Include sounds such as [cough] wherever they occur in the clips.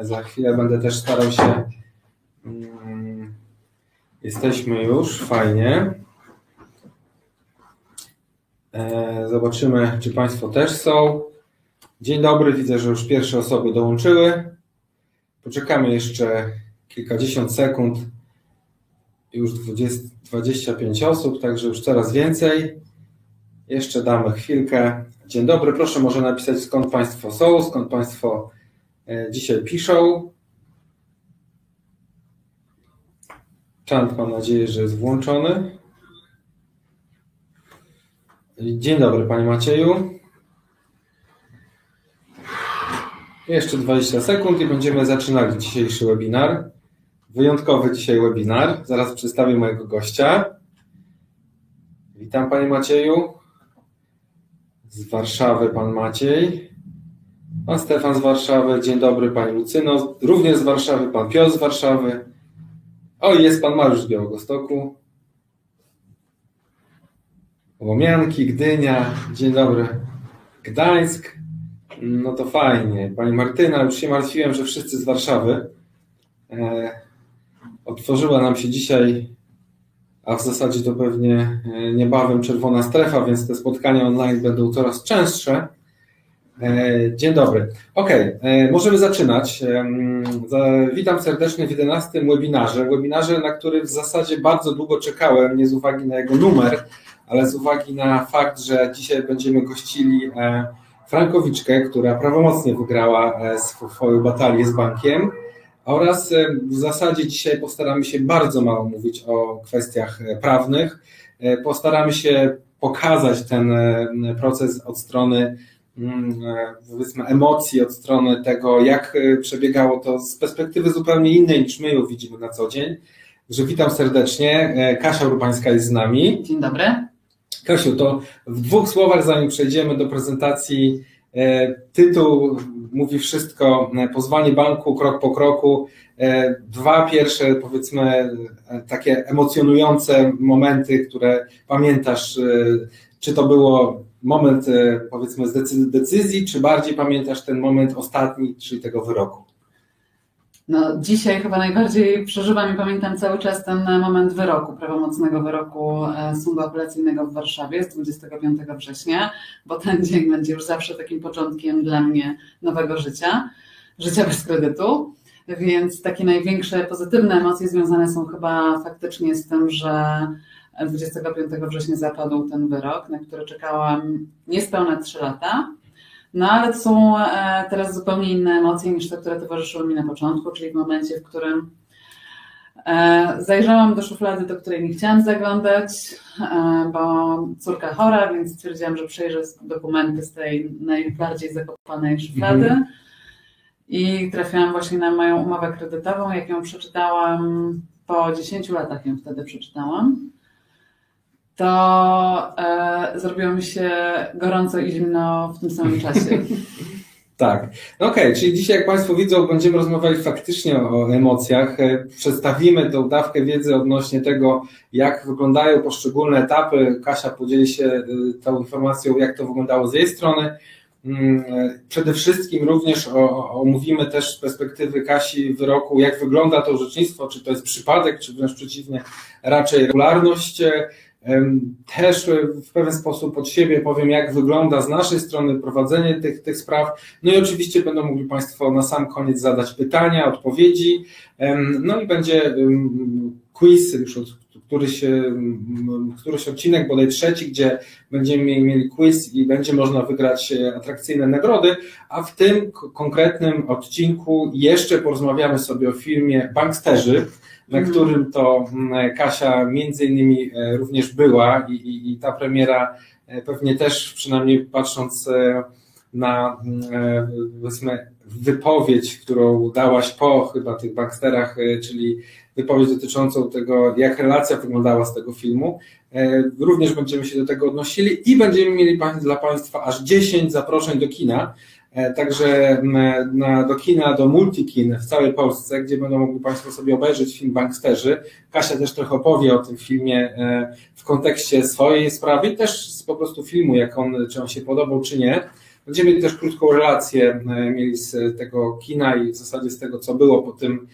za chwilę będę też starał się. Mm, jesteśmy już, fajnie. E, zobaczymy, czy Państwo też są. Dzień dobry, widzę, że już pierwsze osoby dołączyły. Poczekamy jeszcze kilkadziesiąt sekund. Już 20, 25 osób, także już coraz więcej. Jeszcze damy chwilkę. Dzień dobry, proszę może napisać skąd Państwo są, skąd Państwo e, dzisiaj piszą. Czant mam nadzieję, że jest włączony. Dzień dobry Panie Macieju. Jeszcze 20 sekund i będziemy zaczynali dzisiejszy webinar. Wyjątkowy dzisiaj webinar. Zaraz przedstawię mojego gościa. Witam Panie Macieju. Z Warszawy Pan Maciej. Pan Stefan z Warszawy. Dzień dobry Pani Lucyno. Również z Warszawy Pan Piotr z Warszawy. O, jest Pan Mariusz z Białegostoku. Łomianki, Gdynia. Dzień dobry. Gdańsk. No to fajnie. Pani Martyna, już się martwiłem, że wszyscy z Warszawy. E, otworzyła nam się dzisiaj, a w zasadzie to pewnie e, niebawem czerwona strefa, więc te spotkania online będą coraz częstsze. E, dzień dobry. Ok, możemy zaczynać. Witam serdecznie w 11 webinarze. Webinarze, na który w zasadzie bardzo długo czekałem, nie z uwagi na jego numer, ale z uwagi na fakt, że dzisiaj będziemy gościli Frankowiczkę, która prawomocnie wygrała e, swoją batalię z bankiem oraz e, w zasadzie dzisiaj postaramy się bardzo mało mówić o kwestiach e, prawnych. Postaramy się pokazać ten proces od strony powiedzmy emocji, od strony tego, jak przebiegało to z perspektywy zupełnie innej niż my ją widzimy na co dzień. Że witam serdecznie. Kasia Urbańska jest z nami. Dzień dobry. Kasiu, to w dwóch słowach, zanim przejdziemy do prezentacji, e, tytuł mówi wszystko, e, pozwanie banku krok po kroku, e, dwa pierwsze, powiedzmy, takie emocjonujące momenty, które pamiętasz, czy to było moment, powiedzmy, z decyzji, czy bardziej pamiętasz ten moment ostatni, czyli tego wyroku? No, dzisiaj chyba najbardziej przeżywam i pamiętam cały czas ten moment wyroku, prawomocnego wyroku e, Sądu Apelacyjnego w Warszawie z 25 września, bo ten dzień będzie już zawsze takim początkiem dla mnie nowego życia, życia bez kredytu. Więc takie największe pozytywne emocje związane są chyba faktycznie z tym, że 25 września zapadł ten wyrok, na który czekałam niespełna 3 lata. No ale to są e, teraz zupełnie inne emocje niż te, które towarzyszyły mi na początku, czyli w momencie, w którym e, zajrzałam do szuflady, do której nie chciałam zaglądać, e, bo córka chora, więc stwierdziłam, że przejrzę dokumenty z tej najbardziej zakopanej szuflady. Mhm. I trafiłam właśnie na moją umowę kredytową. Jak ją przeczytałam, po 10 latach ją wtedy przeczytałam to e, zrobiło mi się gorąco i zimno w tym samym czasie. [laughs] Tak. Okej, okay. czyli dzisiaj, jak Państwo widzą, będziemy rozmawiali faktycznie o emocjach. E, przedstawimy tą dawkę wiedzy odnośnie tego, jak wyglądają poszczególne etapy. Kasia podzieli się e, tą informacją, jak to wyglądało z jej strony. Mm, e, przede wszystkim również omówimy też z perspektywy Kasi wyroku, jak wygląda to orzecznictwo, czy to jest przypadek, czy wręcz przeciwnie, raczej regularność też w pewien sposób od siebie powiem, jak wygląda z naszej strony prowadzenie tych, tych spraw. No i oczywiście będą mogli Państwo na sam koniec zadać pytania, odpowiedzi. No i będzie quiz, już od któryś, któryś odcinek, bodaj trzeci, gdzie będziemy mieli quiz i będzie można wygrać e, atrakcyjne nagrody, a w tym konkretnym odcinku jeszcze porozmawiamy sobie o filmie Banksterzy, na mhm. którym to mm, Kasia między innymi e, również była i, i, i ta premiera e, pewnie też, przynajmniej patrząc e, na mm, wypowiedź, którą dałaś po chyba tych banksterach, czyli wypowiedź dotyczącą tego, jak relacja wyglądała z tego filmu. Również będziemy się do tego odnosili i będziemy mieli dla Państwa aż 10 zaproszeń do kina. E, także na, do kina, do multikin w całej Polsce, gdzie będą mogli Państwo sobie obejrzeć film Banksterzy. Kasia też trochę opowie o tym filmie e, w kontekście swojej sprawy i też po prostu filmu, jak on, czy on się podobał, czy nie. Będziemy też krótką relację mieli z tego kina i w zasadzie z tego, co było po tym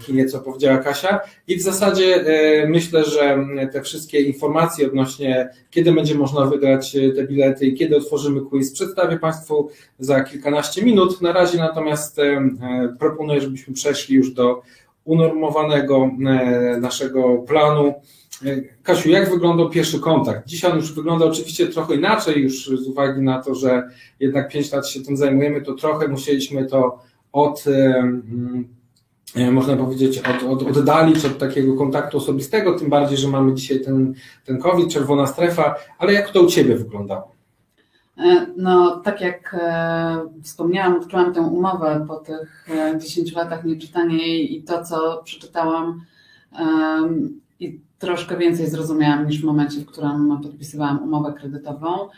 kinie, co powiedziała Kasia. I w zasadzie myślę, że te wszystkie informacje odnośnie, kiedy będzie można wygrać te bilety i kiedy otworzymy quiz, przedstawię Państwu za kilkanaście minut. Na razie natomiast proponuję, żebyśmy przeszli już do unormowanego naszego planu. Kasiu, jak wyglądał pierwszy kontakt? Dzisiaj on już wygląda oczywiście trochę inaczej, już z uwagi na to, że jednak 5 lat się tym zajmujemy, to trochę musieliśmy to od, można powiedzieć, od, od, oddalić od takiego kontaktu osobistego, tym bardziej, że mamy dzisiaj ten, ten COVID, czerwona strefa, ale jak to u Ciebie wyglądało? No, tak jak e, wspomniałam, odkryłam tę umowę po tych 10 e, latach nieczytania jej i to, co przeczytałam i troszkę więcej zrozumiałam niż w momencie, w którym podpisywałam umowę kredytową.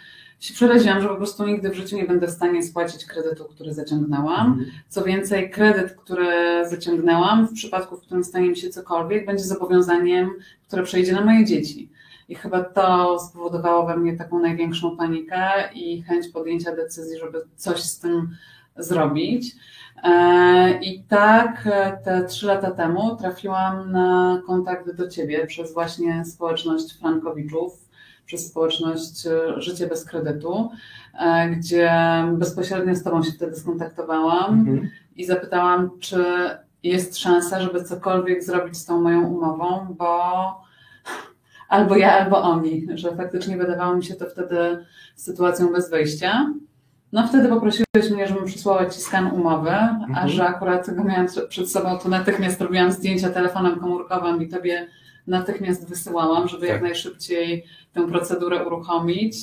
Się przeraziłam, że po prostu nigdy w życiu nie będę w stanie spłacić kredytu, który zaciągnęłam. Mhm. Co więcej, kredyt, który zaciągnęłam, w przypadku, w którym stanie mi się cokolwiek, będzie zobowiązaniem, które przejdzie na moje dzieci. I chyba to spowodowało we mnie taką największą panikę i chęć podjęcia decyzji, żeby coś z tym zrobić. E, I tak e, te trzy lata temu trafiłam na kontakt do Ciebie przez właśnie społeczność Frankowiczów, przez społeczność e, Życie bez kredytu, gdzie bezpośrednio z Tobą się wtedy skontaktowałam mhm. i zapytałam, czy jest szansa, żeby cokolwiek zrobić z tą moją umową, bo [laughs] albo ja, albo oni, że faktycznie wydawało mi się to wtedy sytuacją bez wyjścia. No wtedy poprosiłeś mnie, żebym przysłała Ci skan umowy, mhm. a że akurat go miałam przed sobą, to natychmiast robiłam zdjęcia telefonem komórkowym i Tobie natychmiast wysyłałam, żeby tak. jak najszybciej tę procedurę uruchomić.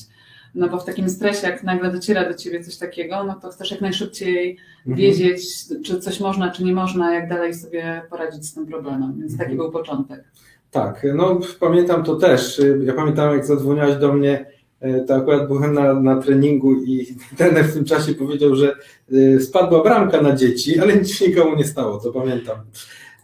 No bo w takim stresie, jak nagle dociera do Ciebie coś takiego, no to chcesz jak najszybciej mhm. wiedzieć, czy coś można, czy nie można, jak dalej sobie poradzić z tym problemem. Więc mhm. taki był początek. Tak, no pamiętam to też. Ja pamiętam, jak zadzwoniłaś do mnie E, to akurat byłem na, na treningu i [laughs] trener w tym czasie powiedział, że e, spadła bramka na dzieci, ale nic się nikomu nie stało, to pamiętam.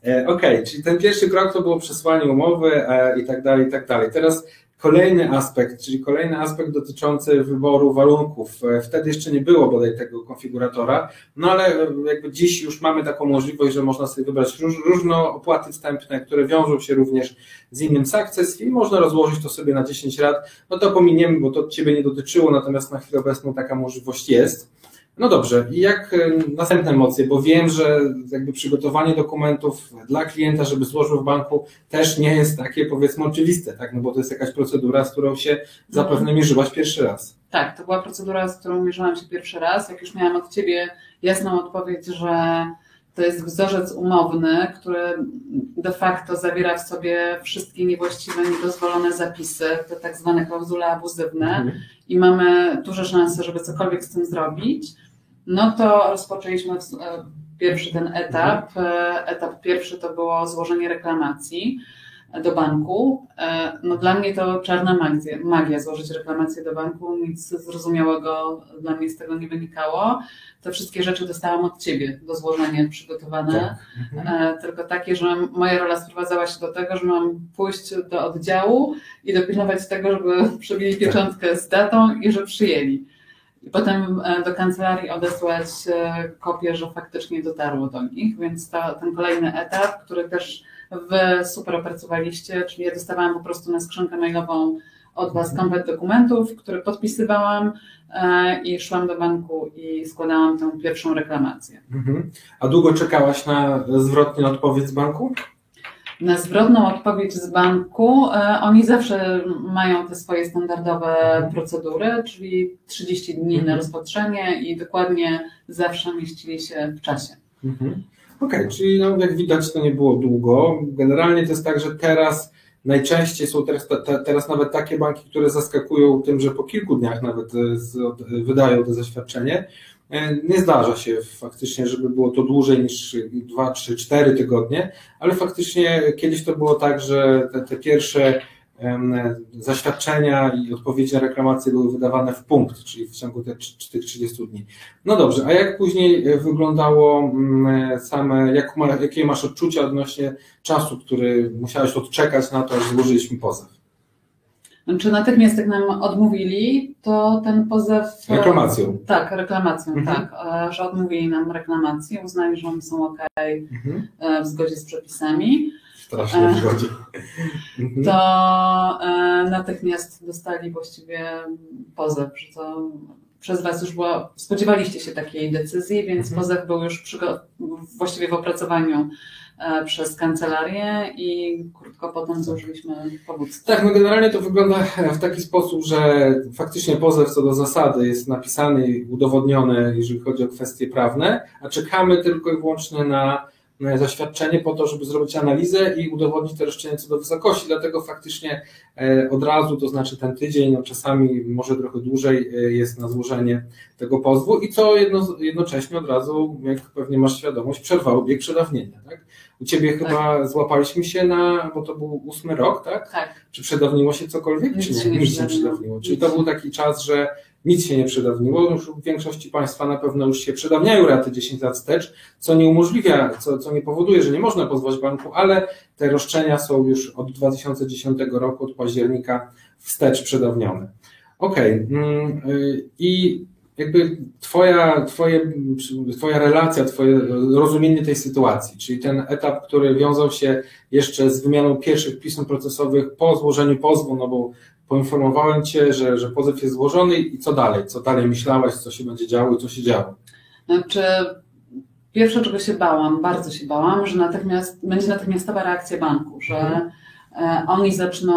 E, okej, okay, czyli ten pierwszy krok to było przesłanie umowy i tak dalej, i tak dalej. Teraz Kolejny aspekt, czyli kolejny aspekt dotyczący wyboru warunków. Wtedy jeszcze nie było bodaj tego konfiguratora, no ale jakby dziś już mamy taką możliwość, że można sobie wybrać róż, różne opłaty wstępne, które wiążą się również z innym success i można rozłożyć to sobie na 10 lat. No to pominiemy, bo to Ciebie nie dotyczyło, natomiast na chwilę obecną taka możliwość jest. No dobrze, i jak e, następne emocje, bo wiem, że jakby przygotowanie dokumentów dla klienta, żeby złożył w banku, też nie jest takie powiedzmy oczywiste, tak? No bo to jest jakaś procedura, z którą się zapewne mhm. mierzyłaś pierwszy raz. Tak, to była procedura, z którą mierzyłam się pierwszy raz. Jak już miałam od Ciebie jasną odpowiedź, że to jest wzorzec umowny, który de facto zawiera w sobie wszystkie niewłaściwe, niedozwolone zapisy, te tak zwane klauzule abuzywne mhm. i mamy duże szanse, żeby cokolwiek z tym zrobić, no to rozpoczęliśmy e, pierwszy ten etap. E, etap pierwszy to było złożenie reklamacji do banku. E, no dla mnie to czarna magia, magia złożyć reklamację do banku, nic zrozumiałego dla mnie z tego nie wynikało. Te wszystkie rzeczy dostałam od Ciebie do złożenia przygotowane, tak. mhm. tylko takie, że moja rola sprowadzała się do tego, że mam pójść do oddziału i dopilnować tego, żeby [laughs] przebili pieczątkę z datą i że przyjęli. I potem e, do kancelarii odesłać e, kopię, że faktycznie dotarło do nich, więc to, ten kolejny etap, który też Wy super opracowaliście, czyli ja dostawałam po prostu na skrzynkę mailową od Was komplet dokumentów, które podpisywałam e, i szłam do banku i składałam tę pierwszą reklamację. Mhm. A długo czekałaś na zwrotną odpowiedź z banku? Na zwrotną odpowiedź z banku. E, oni zawsze mają te swoje standardowe procedury, czyli 30 dni na mhm. rozpatrzenie i dokładnie zawsze mieścili się w czasie. Mhm. Okej, okay, czyli no, jak widać to nie było długo. Generalnie to jest tak, że teraz najczęściej są teraz, teraz nawet takie banki, które zaskakują tym, że po kilku dniach nawet e, wydają to zaświadczenie. E, nie zdarza się faktycznie, żeby było to dłużej niż 2, 3, 4 tygodnie, ale faktycznie kiedyś to było tak, że te, te pierwsze zaświadczenia i odpowiedzi na reklamacje były wydawane w punkt, czyli w ciągu tych 30 dni. No dobrze, a jak później wyglądało mm, same, jak, jakie masz odczucia odnośnie czasu, który musiałeś odczekać na to, aż złożyliśmy pozew? Czy natychmiast jak nam odmówili, to ten pozew. Reklamacją. Tak, reklamacją, Mhm. tak. e, Że odmówili nam reklamacji, uznali, że oni są ok Mhm. w zgodzie z przepisami. Strasznie E. wygodzi. Mhm. to e, natychmiast dostali właściwie pozew, że to przez Was już było, spodziewaliście się takiej decyzji, więc Mhm. pozew był już przygo- właściwie w opracowaniu e, przez kancelarię i krótko potem złożyliśmy powództwo. Tak, no generalnie to wygląda w taki sposób, że faktycznie pozew co do zasady jest napisany i udowodniony, jeżeli chodzi o kwestie prawne, a czekamy tylko i wyłącznie na zaświadczenie po to, żeby zrobić analizę i udowodnić te roszczenia co do wysokości, dlatego faktycznie e, od razu, to znaczy ten tydzień, no czasami może trochę dłużej e, jest na złożenie tego pozwu i co jedno, jednocześnie od razu, jak pewnie masz świadomość, przerwało bieg przedawnienia. Tak? U Ciebie chyba złapaliśmy się na, bo to był ósmy rok, tak? Tak, Czy przedawniło się cokolwiek, Nic czy nie? nie nie przedawniło. Czyli to był taki czas, że nic się nie przedawniło. Już w większości państwa na pewno już się przedawniają raty 10 lat wstecz, co nie umożliwia, co, co nie powoduje, że nie można pozwać banku, ale te roszczenia są już od 2010 roku, od października wstecz przedawnione. Okej. mm, y, I jakby twoja, twoje, twoja relacja, twoje rozumienie tej sytuacji, czyli ten etap, który wiązał się jeszcze z wymianą pierwszych pism procesowych po złożeniu pozwu, no bo poinformowałem Cię, że, że pozew jest złożony i co dalej? Co dalej myślałaś, co się będzie działo i co się działo? Znaczy, pierwsze, czego się bałam, bardzo się bałam, że natychmiast, będzie natychmiastowa reakcja banku, że Mhm. e, oni zaczną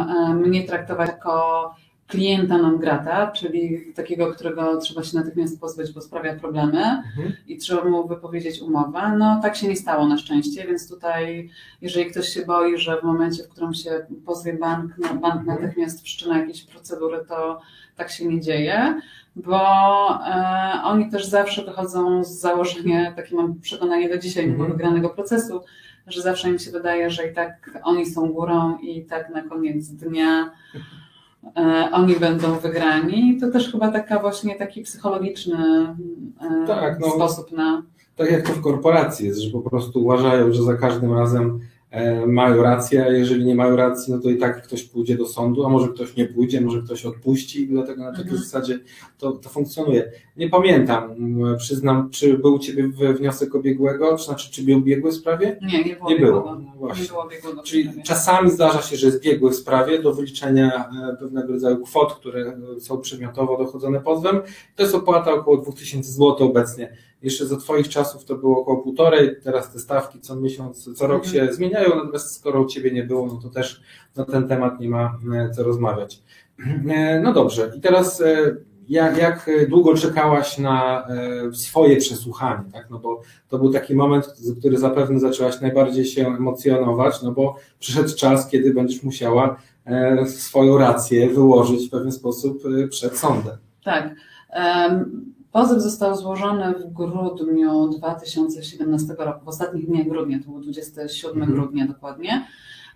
e, mnie traktować jako klienta non grata, czyli takiego, którego trzeba się natychmiast pozbyć, bo sprawia problemy Mhm. i trzeba mu wypowiedzieć umowę. No tak się nie stało na szczęście, więc tutaj jeżeli ktoś się boi, że w momencie, w którym się pozwie bank, no, bank Mhm. natychmiast wszczyna jakieś procedury, to tak się nie dzieje, bo e, oni też zawsze wychodzą z założenia, takie mam przekonanie do dzisiaj, mimo Mhm. wygranego procesu, że zawsze im się wydaje, że i tak oni są górą i tak na koniec dnia oni będą wygrani. To też chyba taka właśnie taki psychologiczny e, Tak, no. sposób na Tak jak to w korporacji jest, że po prostu uważają, że za każdym razem e, mają rację, a jeżeli nie mają racji, no to i tak ktoś pójdzie do sądu, a może ktoś nie pójdzie, może ktoś odpuści i dlatego na takiej Mhm. zasadzie to, to funkcjonuje. Nie pamiętam, m, przyznam, czy był u Ciebie wniosek o biegłego, to znaczy czy był biegły w sprawie? Nie, nie było Nie było, no właśnie. Nie było biegłego. Czyli czasami zdarza się, że jest biegły w sprawie do wyliczenia e, pewnego rodzaju kwot, które e, są przedmiotowo dochodzone pozwem. To jest opłata około 2000 zł obecnie. Jeszcze za Twoich czasów to było około półtorej, teraz te stawki co miesiąc, co rok Mhm. się zmieniają, natomiast skoro u Ciebie nie było, no to też na ten temat nie ma e, co rozmawiać. E, No dobrze, i teraz e, jak, jak długo czekałaś na swoje przesłuchanie, tak? No bo to był taki moment, który zapewne zaczęłaś najbardziej się emocjonować, no bo przyszedł czas, kiedy będziesz musiała swoją rację wyłożyć w pewien sposób przed sądem. Tak. Pozew został złożony w grudniu 2017 roku, w ostatnich dniach grudnia, to był 27 Mhm. grudnia dokładnie.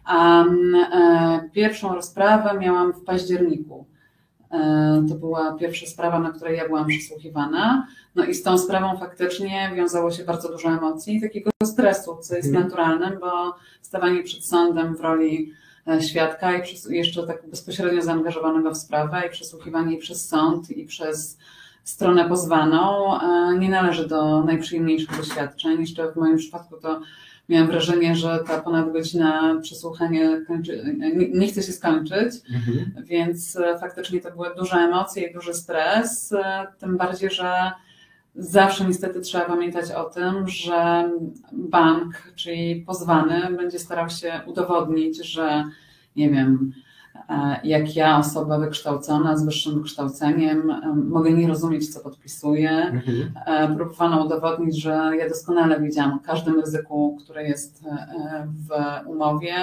A e, pierwszą rozprawę miałam w październiku. E, To była pierwsza sprawa, na której ja byłam przesłuchiwana. No i z tą sprawą faktycznie wiązało się bardzo dużo emocji i takiego stresu, co jest Mhm. naturalnym, bo stawanie przed sądem w roli e, świadka i jeszcze tak bezpośrednio zaangażowanego w sprawę i przesłuchiwanie i przez sąd i przez stronę pozwaną nie należy do najprzyjemniejszych doświadczeń. Jeszcze w moim przypadku to miałam wrażenie, że ta ponad godzina przesłuchania kończy, nie, nie chce się skończyć. Więc e, faktycznie to były duże emocje i duży stres, e, tym bardziej, że zawsze niestety trzeba pamiętać o tym, że bank, czyli pozwany, będzie starał się udowodnić, że nie wiem, jak ja, osoba wykształcona z wyższym wykształceniem, e, mogę nie rozumieć, co podpisuję. Mhm. E, Próbowano udowodnić, że ja doskonale wiedziałam o każdym ryzyku, które jest e, w umowie.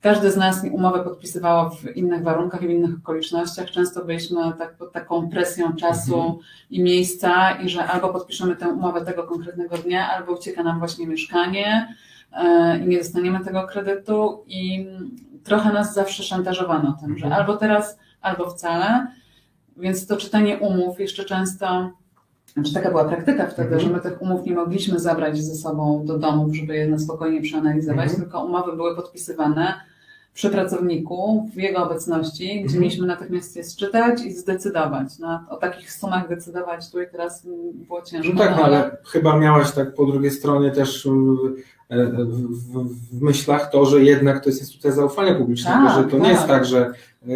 Każdy z nas umowę podpisywało w innych warunkach i w innych okolicznościach. Często byliśmy tak pod taką presją czasu Mhm. i miejsca, i że albo podpiszemy tę umowę tego konkretnego dnia, albo ucieka nam właśnie mieszkanie e, i nie dostaniemy tego kredytu. I trochę nas zawsze szantażowano tym, że Mhm. albo teraz, albo wcale. Więc to czytanie umów jeszcze często, znaczy taka była praktyka wtedy, Mhm. że my tych umów nie mogliśmy zabrać ze sobą do domów, żeby je na spokojnie przeanalizować, Mhm. tylko umowy były podpisywane przy pracowniku, w jego obecności, gdzie Mhm. mieliśmy natychmiast je sczytać i zdecydować. No, o takich sumach decydować tu i teraz było ciężko. No tak, no, ale chyba miałaś tak po drugiej stronie też e, w, w, w myślach to, że jednak to jest instytucja zaufania publicznego, Tak, że to nie tak. jest tak, że e,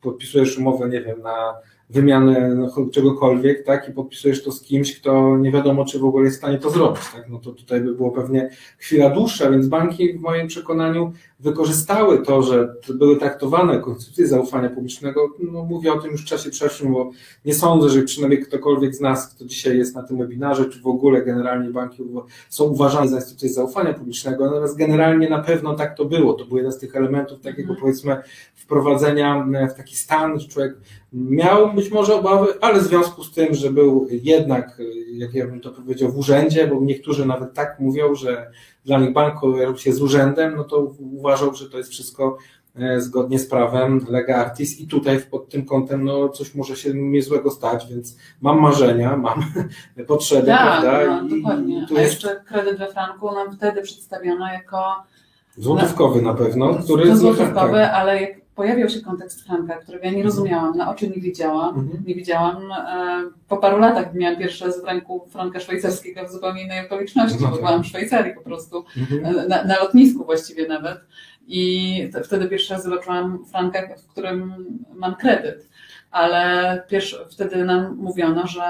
podpisujesz umowę, nie wiem, na wymianę czegokolwiek, tak, i podpisujesz to z kimś, kto nie wiadomo, czy w ogóle jest w stanie to zrobić, tak, no to tutaj by było pewnie chwila dłuższa, więc banki w moim przekonaniu wykorzystały to, że były traktowane jako instytucje zaufania publicznego, no mówię o tym już w czasie przeszłym, bo nie sądzę, że przynajmniej ktokolwiek z nas, kto dzisiaj jest na tym webinarze, czy w ogóle generalnie banki są uważane za instytucje zaufania publicznego, natomiast generalnie na pewno tak to było. To był jeden z tych elementów takiego Mhm. powiedzmy wprowadzenia w taki stan, że człowiek miał być może obawy, ale w związku z tym, że był jednak, jak ja bym to powiedział, w urzędzie, bo niektórzy nawet tak mówią, że dla nich bank kojarzy się z urzędem, no to uważał, że to jest wszystko e, zgodnie z prawem lega artis i tutaj pod tym kątem no, coś może się niezłego stać, więc mam marzenia, [laughs] mam potrzeby, Tak, prawda? no, dokładnie. tu A jest jeszcze kredyt we franku nam wtedy przedstawiono jako złotówkowy na pewno, który to złotówkowy, tak. ale jak pojawiał się kontekst franka, którego ja nie rozumiałam, na oczy nie widziałam, Mhm. nie widziałam. e, Po paru latach miałam pierwszy raz w ręku franka szwajcarskiego w zupełnie innej okoliczności, No bo tak. byłam w Szwajcarii po prostu, Mhm. e, na, na lotnisku właściwie nawet. I wtedy pierwszy raz zobaczyłam franka, w którym mam kredyt. Ale pierwszy, wtedy nam mówiono, że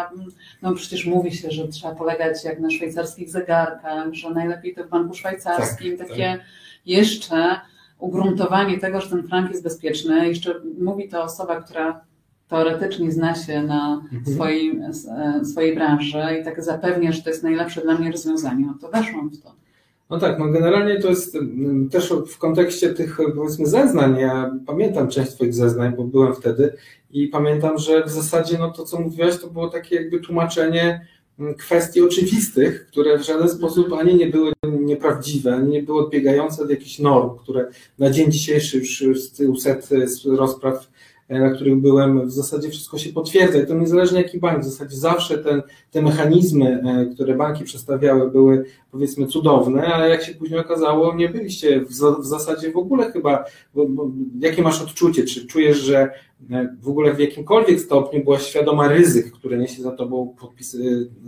no przecież mówi się, że trzeba polegać jak na szwajcarskich zegarkach, że najlepiej to w banku szwajcarskim, Tak, takie jeszcze ugruntowanie tego, że ten frank jest bezpieczny. Jeszcze mówi to osoba, która teoretycznie zna się na Mhm. swoim, e, swojej branży i tak zapewnia, że to jest najlepsze dla mnie rozwiązanie. No to weszłam w to. No tak, no generalnie to jest też w kontekście tych powiedzmy zeznań, ja pamiętam część Twoich zeznań, bo byłem wtedy i pamiętam, że w zasadzie no to co mówiłaś to było takie jakby tłumaczenie kwestii oczywistych, które w żaden sposób ani nie były nieprawdziwe, ani nie były odbiegające od jakichś norm, które na dzień dzisiejszy już z tyłu set rozpraw, e, na których byłem, w zasadzie wszystko się potwierdza. I to niezależnie jaki bank, w zasadzie zawsze ten, te mechanizmy, e, które banki przedstawiały były powiedzmy cudowne, ale jak się później okazało, nie byliście w, w zasadzie w ogóle chyba, bo, bo, jakie masz odczucie, czy czujesz, że e, w ogóle w jakimkolwiek stopniu byłaś świadoma ryzyk, które niesie za tobą podpis, e,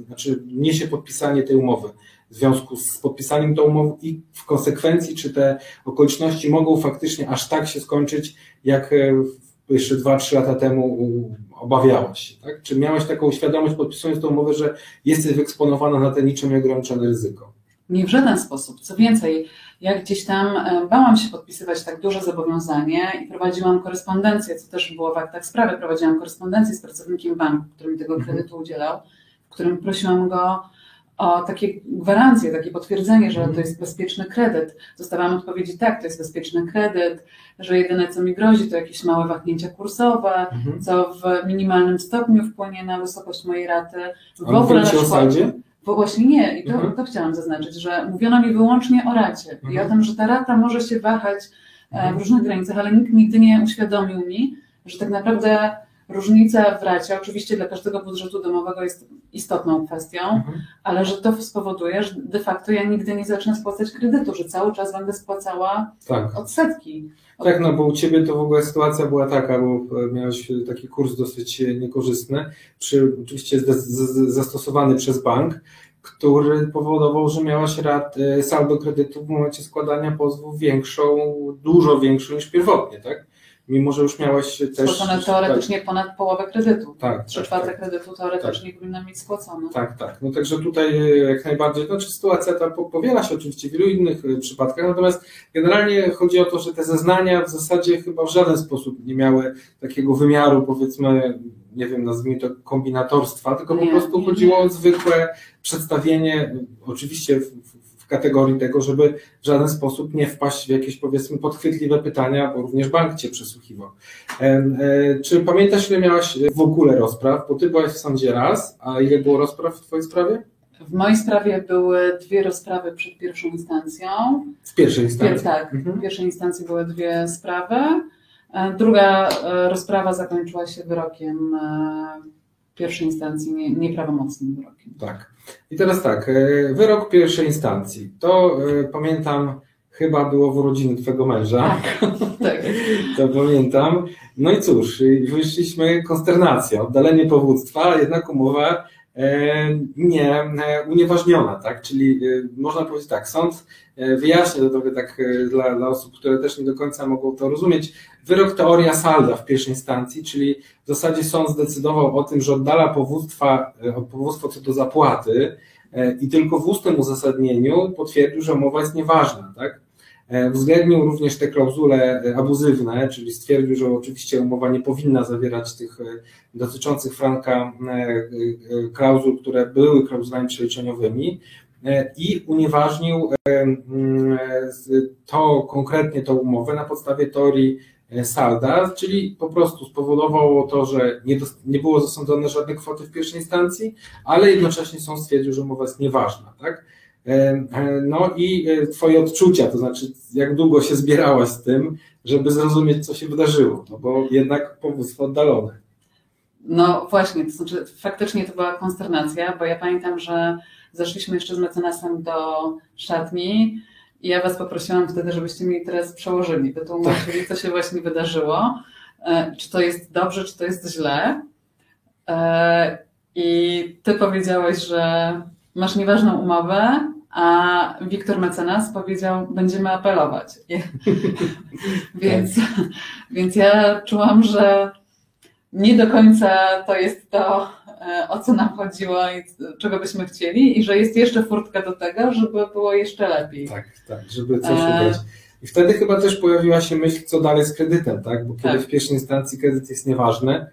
znaczy niesie podpisanie tej umowy? W związku z podpisaniem tą umową i w konsekwencji, czy te okoliczności mogą faktycznie aż tak się skończyć, jak e, jeszcze 2-3 lata temu obawiałaś się, tak? Czy miałaś taką świadomość podpisując tą umowę, że jesteś wyeksponowana na te niczym nieograniczone ryzyko? Nie w żaden sposób. Co więcej, ja gdzieś tam e, bałam się podpisywać tak duże zobowiązanie i prowadziłam korespondencję, co też było w aktach sprawy, prowadziłam korespondencję z pracownikiem banku, który mi tego Mhm. kredytu udzielał, w którym prosiłam go o takie gwarancje, takie potwierdzenie, że Mhm. to jest bezpieczny kredyt. Dostawałam odpowiedzi, tak, to jest bezpieczny kredyt, że jedyne co mi grozi to jakieś małe wahnięcia kursowe, co w minimalnym stopniu wpłynie na wysokość mojej raty. W A mówili ci o przykład- bo właśnie nie, i to, Mhm. to chciałam zaznaczyć, że mówiono mi wyłącznie o racie i Mhm. o tym, że ta rata może się wahać e, Mhm. w różnych granicach, ale nikt nigdy nie uświadomił mi, że tak naprawdę różnica w racie, oczywiście dla każdego budżetu domowego jest istotną kwestią, Mhm. ale że to spowoduje, że de facto ja nigdy nie zacznę spłacać kredytu, że cały czas będę spłacała Tak. odsetki. Tak, no bo u Ciebie to w ogóle sytuacja była taka, bo e, miałeś taki kurs dosyć e, niekorzystny, przy, oczywiście zastosowany przez bank, który powodował, że miałaś rat, e, saldo kredytu w momencie składania pozwu większą, dużo większą niż pierwotnie, tak? Mimo, że już miałaś też... Spłacone teoretycznie ponad połowę kredytu. Tak, tak, Trzy tak, czwarte tak. kredytu teoretycznie powinna mieć spłacone. Tak, tak. No także tutaj e, jak najbardziej, znaczy sytuacja ta po- powiela się oczywiście w wielu innych e, przypadkach, natomiast generalnie chodzi o to, że te zeznania w zasadzie chyba w żaden sposób nie miały takiego wymiaru, powiedzmy, nie wiem, nazwijmy to kombinatorstwa, tylko po Nie, prostu nie, chodziło nie. o zwykłe przedstawienie, oczywiście w, w, w kategorii tego, żeby w żaden sposób nie wpaść w jakieś powiedzmy podchwytliwe pytania, bo również bank cię przesłuchiwał. E, e, Czy pamiętasz, ile miałaś w ogóle rozpraw? Bo ty byłaś w sądzie raz, a ile było rozpraw w twojej sprawie? W mojej sprawie były dwie rozprawy przed pierwszą instancją. W pierwszej Pier, instancji. tak, Mhm. w pierwszej instancji były dwie sprawy. E, Druga e, rozprawa zakończyła się wyrokiem e, pierwszej instancji, nie- nieprawomocnym wyrokiem. Tak. I teraz tak, e, wyrok pierwszej instancji. To e, pamiętam chyba było w urodziny twojego męża. Tak, [laughs] tak. [laughs] To pamiętam. No i cóż, wyszliśmy konsternacja, oddalenie powództwa, jednak umowa nie e, unieważniona, tak? Czyli e, można powiedzieć tak, sąd wyjaśnia to trochę tak dla, dla osób, które też nie do końca mogą to rozumieć. Wyrok teoria salda w pierwszej instancji, czyli w zasadzie sąd zdecydował o tym, że oddala powództwa, powództwo co do zapłaty i tylko w ustnym uzasadnieniu potwierdził, że umowa jest nieważna, tak? E, uwzględnił również te klauzule e, abuzywne, czyli stwierdził, że oczywiście umowa nie powinna zawierać tych e, dotyczących franka klauzul, które były klauzulami przeliczeniowymi i unieważnił to konkretnie tą umowę na podstawie teorii salda, czyli po prostu spowodowało to, że nie, nie było zasądzone żadne kwoty w pierwszej instancji, ale jednocześnie sąd stwierdził, że umowa jest nieważna. Tak? E, e, no i e, Twoje odczucia, to znaczy, jak długo się zbierałaś z tym, żeby zrozumieć, co się wydarzyło, no bo jednak powództwo oddalone. No właśnie, to znaczy faktycznie to była konsternacja, bo ja pamiętam, że zeszliśmy jeszcze z mecenasem do szatni i ja Was poprosiłam wtedy, żebyście mi teraz przełożyli, wytłumaczyli, tak. co się właśnie wydarzyło, czy to jest dobrze, czy to jest źle. I Ty powiedziałeś, że masz nieważną umowę, a Wiktor Mecenas powiedział, będziemy apelować. [laughs] więc, więc ja czułam, że nie do końca to jest to, e, o co nam chodziło i czego byśmy chcieli, i że jest jeszcze furtka do tego, żeby było jeszcze lepiej. Tak, tak, żeby coś ubrać. I wtedy chyba też pojawiła się myśl, co dalej z kredytem, tak? Bo kiedy tak. w pierwszej instancji kredyt jest nieważny,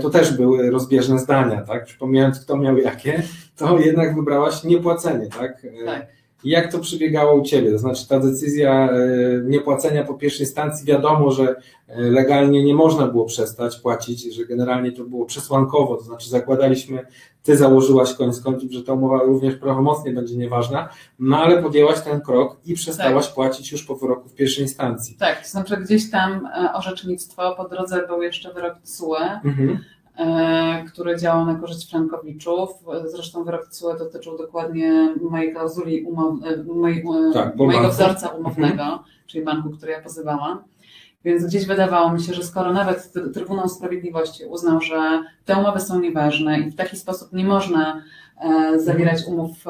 to też były rozbieżne zdania, tak? Przypomniając, kto miał jakie, to jednak wybrałaś niepłacenie, tak? tak. I jak to przebiegało u Ciebie? To znaczy ta decyzja e, niepłacenia po pierwszej instancji, wiadomo, że e, legalnie nie można było przestać płacić, że generalnie to było przesłankowo, to znaczy zakładaliśmy, Ty założyłaś koniec końców, że ta umowa również prawomocnie będzie nieważna, no ale podjęłaś ten krok i przestałaś tak. płacić już po wyroku w pierwszej instancji. Tak, to znaczy gdzieś tam e, orzecznictwo, po drodze był jeszcze wyrok TSUE, mhm. E, który działał na korzyść frankowiczów. Zresztą wyrok TSUE dotyczył dokładnie mojej klauzuli umow, e, mojej, tak, mojego wzorca umownego, mhm. czyli banku, który ja pozywałam. Więc gdzieś wydawało mi się, że skoro nawet Trybunał Sprawiedliwości uznał, że te umowy są nieważne i w taki sposób nie można zawierać mhm. umów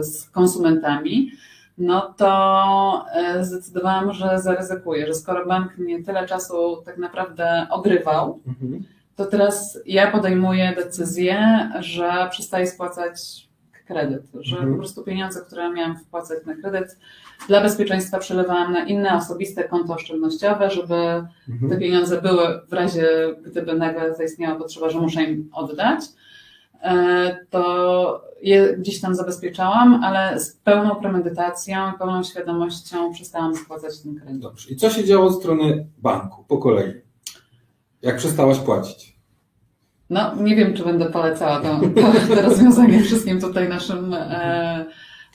z konsumentami, no to zdecydowałam, że zaryzykuję, że skoro bank mnie tyle czasu tak naprawdę ogrywał, mhm to teraz ja podejmuję decyzję, że przestaję spłacać kredyt, że mhm. po prostu pieniądze, które miałam wpłacać na kredyt, dla bezpieczeństwa przelewałam na inne osobiste konto oszczędnościowe, żeby mhm. te pieniądze były w razie, gdyby nagle zaistniała potrzeba, że muszę im oddać. E, to je gdzieś tam zabezpieczałam, ale z pełną premedytacją, pełną świadomością przestałam spłacać ten kredyt. Dobrze. I co się działo od strony banku po kolei? Jak przestałaś płacić? No, nie wiem, czy będę polecała to, to, [laughs] to rozwiązanie wszystkim tutaj naszym e,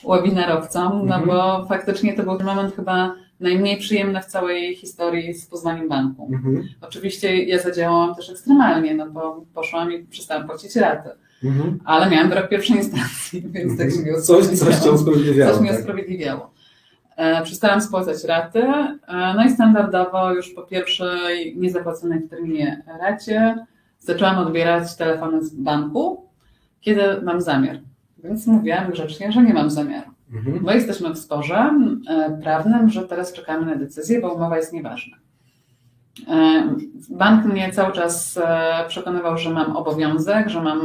webinarowcom, no mhm. bo faktycznie to był moment chyba najmniej przyjemny w całej historii z poznaniem banku. Mhm. Oczywiście ja zadziałałam też ekstremalnie, no bo poszłam i przestałam płacić raty. Mhm. Ale miałam brak pierwszej instancji, [laughs] więc tak się nie Coś, coś cię usprawiedliwiało. Coś mnie tak? usprawiedliwiało. E, przestałam spłacać raty, e, no i standardowo już po pierwszej niezapłaconej w terminie racie zaczęłam odbierać telefony z banku, kiedy mam zamiar. Więc mówiłam grzecznie, że nie mam zamiaru. Mhm. Bo jesteśmy w sporze e, prawnym, że teraz czekamy na decyzję, bo umowa jest nieważna. E, bank mnie cały czas e, przekonywał, że mam obowiązek, że mam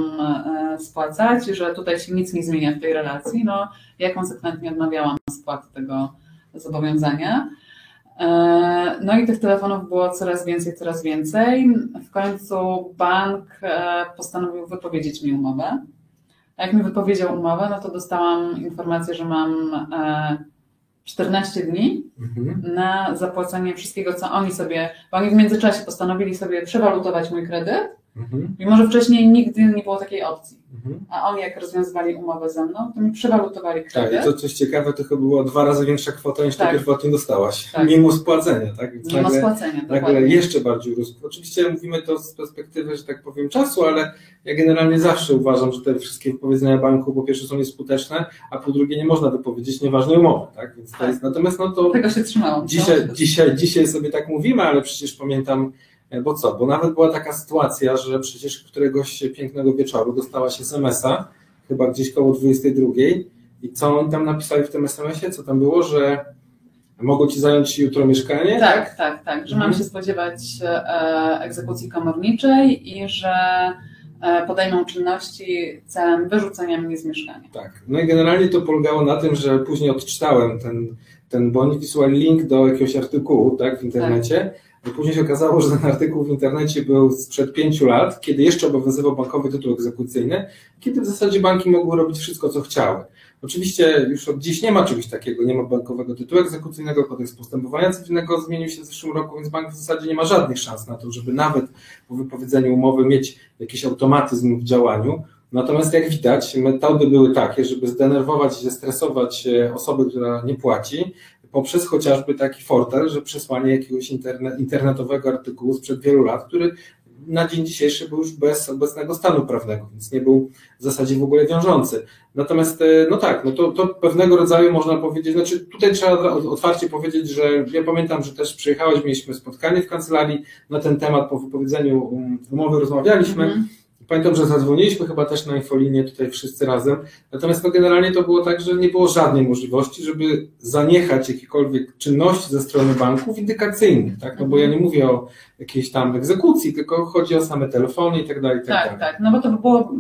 spłacać, że tutaj się nic nie zmienia w tej relacji. No, ja konsekwentnie odmawiałam spłaty tego zobowiązania. No i tych telefonów było coraz więcej, coraz więcej. W końcu bank postanowił wypowiedzieć mi umowę. Jak mi wypowiedział umowę, no to dostałam informację, że mam 14 e, dni mhm. na zapłacenie wszystkiego, co oni sobie, bo oni w międzyczasie postanowili sobie przewalutować mój kredyt Mhm. Mimo, że wcześniej nigdy nie było takiej opcji. Mhm. A oni jak rozwiązywali umowę ze mną, to mi przewalutowali Tak, kredyt. i to coś ciekawe, to chyba była dwa razy większa kwota niż Tak. ty pierwotnie dostałaś. Tak. Mimo spłacenia, tak? Więc ma nagle- spłacenia, nagle jeszcze bardziej urósł. Oczywiście mówimy to z perspektywy, że tak powiem, czasu, ale ja generalnie zawsze uważam, że te wszystkie wypowiedzenia banku po pierwsze są nieskuteczne, a po drugie nie można wypowiedzieć nieważnej umowy, tak? Więc to Tak. jest, natomiast no to Tego się trzymałam. dzisiaj, No. dzisiaj, dzisiaj sobie tak mówimy, ale przecież pamiętam, bo co, bo nawet była taka sytuacja, że przecież któregoś pięknego wieczoru dostałaś SMS-a, chyba gdzieś koło 22 i co oni tam napisali w tym SMS-ie, co tam było, że mogą ci zająć jutro mieszkanie? Tak, tak, tak, że Mhm. mam się spodziewać e, egzekucji komorniczej i że e, podejmą czynności celem wyrzucenia mnie z mieszkania. Tak. No i generalnie to polegało na tym, że później odczytałem ten, ten bo oni wysłali link do jakiegoś artykułu tak, w internecie. I później się okazało, że ten artykuł w internecie był sprzed pięciu lat, kiedy jeszcze obowiązywał bankowy tytuł egzekucyjny, kiedy w zasadzie banki mogły robić wszystko, co chciały. Oczywiście już od dziś nie ma czegoś takiego, nie ma bankowego tytułu egzekucyjnego, kodeks postępowania cywilnego zmienił się w zeszłym roku, więc bank w zasadzie nie ma żadnych szans na to, żeby nawet po wypowiedzeniu umowy mieć jakiś automatyzm w działaniu. Natomiast jak widać, metody były takie, żeby zdenerwować i zestresować e, osobę, która nie płaci, poprzez chociażby taki fortel, że przesłanie jakiegoś interne, internetowego artykułu sprzed wielu lat, który na dzień dzisiejszy był już bez obecnego stanu prawnego, więc nie był w zasadzie w ogóle wiążący. Natomiast, e, no tak, no to, to pewnego rodzaju można powiedzieć, znaczy tutaj trzeba otwarcie powiedzieć, że ja pamiętam, że też przyjechałeś, mieliśmy spotkanie w kancelarii na ten temat, po wypowiedzeniu um, umowy rozmawialiśmy. Mhm. Pamiętam, że zadzwoniliśmy chyba też na infolinię tutaj wszyscy razem. Natomiast no generalnie to było tak, że nie było żadnej możliwości, żeby zaniechać jakiejkolwiek czynności ze strony banków windykacyjnych, tak? No bo ja nie mówię o jakiejś tam egzekucji, tylko chodzi o same telefony i tak dalej, tak, Tak, dalej. tak, no bo to było,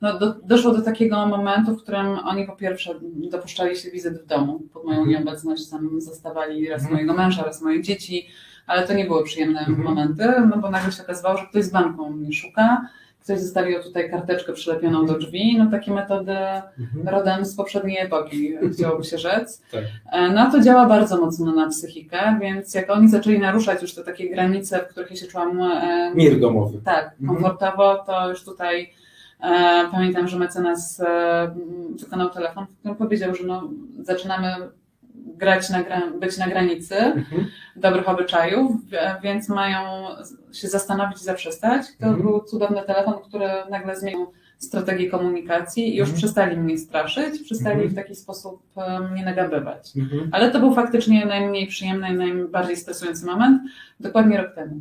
no do, doszło do takiego momentu, w którym oni po pierwsze dopuszczali się wizyt w domu, pod moją Mhm. nieobecność tam zostawali raz Mhm. mojego męża, raz moje dzieci, ale to nie były przyjemne Mhm. momenty, no bo nagle się okazywało, że ktoś z banku mnie szuka, ktoś zostawił tutaj karteczkę przylepioną do drzwi, no takie metody Mhm. rodem z poprzedniej epoki, chciałoby się rzec. [laughs] Tak. E, No to działa bardzo mocno na psychikę, więc jak oni zaczęli naruszać już te takie granice, w których ja się czułam e, Mir domowy. tak, Mhm. komfortowo, to już tutaj e, pamiętam, że mecenas wykonał telefon, w którym powiedział, że no, zaczynamy grać na, być na granicy Mhm. dobrych obyczajów, e, więc mają się zastanowić i zaprzestać. To Mhm. był cudowny telefon, który nagle zmienił strategię komunikacji i już Mhm. przestali mnie straszyć, przestali Mhm. w taki sposób e, mnie nagabywać. Mhm. Ale to był faktycznie najmniej przyjemny i najbardziej stresujący moment, dokładnie rok temu.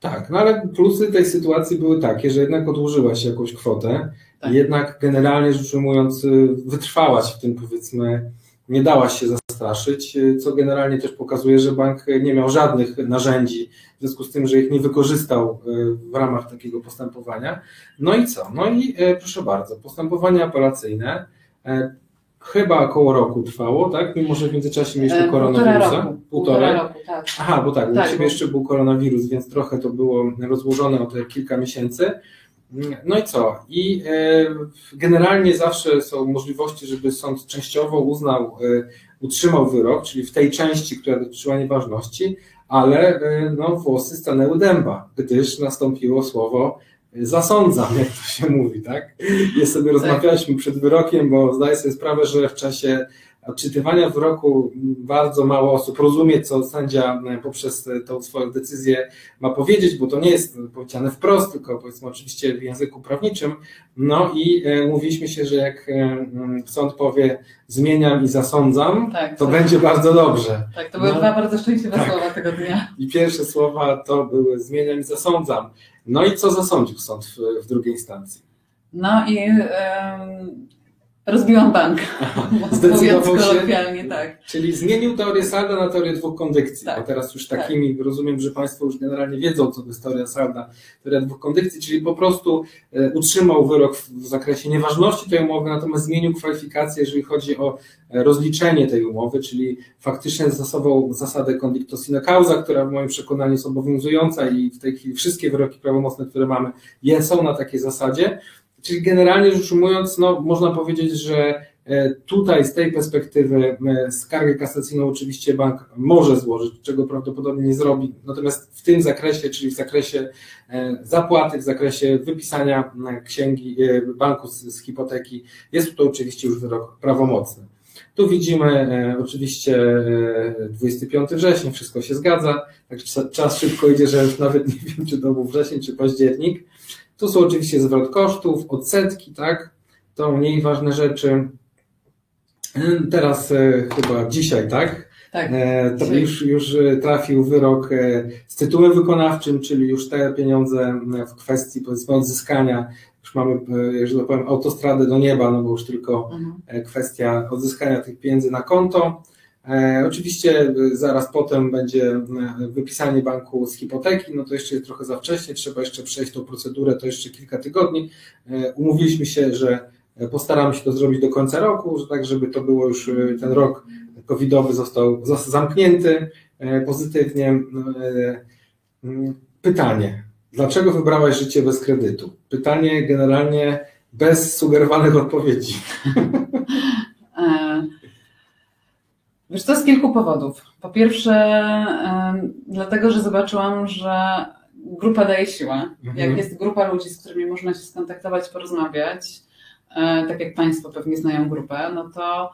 Tak, no ale plusy tej sytuacji były takie, że jednak odłożyłaś jakąś kwotę, Tak. jednak generalnie rzecz ujmując, wytrwałaś w tym powiedzmy, nie dałaś się zastraszyć, y, co generalnie też pokazuje, że bank nie miał żadnych narzędzi, w związku z tym, że ich nie wykorzystał y, w ramach takiego postępowania. No i co? No i y, proszę bardzo, postępowanie apelacyjne chyba około roku trwało, tak? Mimo, że w międzyczasie mieliśmy E, Półtora koronawirusa. roku. Półtora roku, tak. Aha, bo tak, Tak, bo- jeszcze był koronawirus, więc trochę to było rozłożone o te kilka miesięcy. No i co? I generalnie zawsze są możliwości, żeby sąd częściowo uznał, utrzymał wyrok, czyli w tej części, która dotyczyła nieważności, ale e, no, włosy stanęły dęba, gdyż nastąpiło słowo e, zasądzam, [laughs] jak to się mówi, tak? I sobie rozmawialiśmy przed wyrokiem, bo zdaję sobie sprawę, że w czasie odczytywania wyroku bardzo mało osób rozumie, co sędzia e, poprzez tą swoją decyzję ma powiedzieć, bo to nie jest powiedziane wprost, tylko powiedzmy oczywiście w języku prawniczym. No i e, mówiliśmy się, że jak e, sąd powie zmieniam i zasądzam, Tak, to tak. będzie bardzo dobrze. Tak, to były No. dwa bardzo szczęśliwe Tak. słowa tego dnia. I pierwsze słowa to były zmieniam i zasądzam. No i co zasądził sąd w, w drugiej instancji? No i rozbiłam bank. [laughs] Zdecydował Mówiąc się? tak. Czyli zmienił teorię salda na teorię dwóch kondycji, Tak. bo teraz już takimi, rozumiem, że Państwo już generalnie wiedzą, co to jest teoria salda, teoria dwóch kondycji, czyli po prostu e, utrzymał wyrok w, zakresie nieważności tej umowy, natomiast zmienił kwalifikację, jeżeli chodzi o e, rozliczenie tej umowy, czyli faktycznie zastosował zasadę condicto sine causa, która w moim przekonaniu jest obowiązująca i w tej chwili wszystkie wyroki prawomocne, które mamy, są na takiej zasadzie. Czyli generalnie rzecz ujmując, no, można powiedzieć, że Tutaj z tej perspektywy skargę kasacyjną oczywiście bank może złożyć, czego prawdopodobnie nie zrobi, natomiast w tym zakresie, czyli w zakresie zapłaty, w zakresie wypisania księgi banku z, z hipoteki, jest to oczywiście już wyrok prawomocny. Tu widzimy e, oczywiście e, 25 września, wszystko się zgadza, także czas szybko idzie, że już nawet nie wiem, czy to był wrzesień, czy październik. Tu są oczywiście zwrot kosztów, odsetki, tak? To mniej ważne rzeczy. E, teraz e, chyba dzisiaj, tak? Tak. E, to już, już trafił wyrok e, z tytułem wykonawczym, czyli już te pieniądze w kwestii powiedzmy odzyskania już mamy, e, że tak powiem, autostradę do nieba, no bo już tylko mhm. E, kwestia odzyskania tych pieniędzy na konto. E, oczywiście zaraz potem będzie wypisanie banku z hipoteki, no to jeszcze jest trochę za wcześnie, trzeba jeszcze przejść tą procedurę, to jeszcze kilka tygodni. Umówiliśmy się, że postaramy się to zrobić do końca roku, tak żeby to było już ten rok covidowy został, zamknięty pozytywnie. Pytanie, Dlaczego wybrałaś życie bez kredytu? Pytanie generalnie bez sugerowanych odpowiedzi. [laughs] Wiesz, to z kilku powodów. Po pierwsze, dlatego, że zobaczyłam, że grupa daje siłę. Mhm. Jak jest grupa ludzi, z którymi można się skontaktować, porozmawiać, e, tak jak Państwo pewnie znają grupę, no to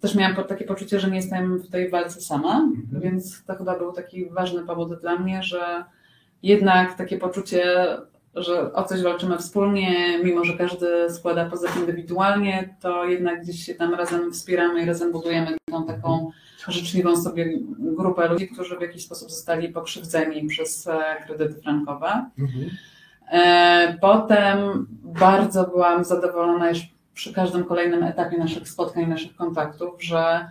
też miałam takie poczucie, że nie jestem w tej walce sama, mhm. więc to chyba był taki ważny powód dla mnie, że jednak takie poczucie, że o coś walczymy wspólnie, mimo że każdy składa pozew indywidualnie, to jednak gdzieś się tam razem wspieramy i razem budujemy tą taką życzliwą sobie grupę ludzi, którzy w jakiś sposób zostali pokrzywdzeni przez e, kredyty frankowe. Mhm. E, potem bardzo byłam zadowolona już przy każdym kolejnym etapie naszych spotkań, naszych kontaktów, że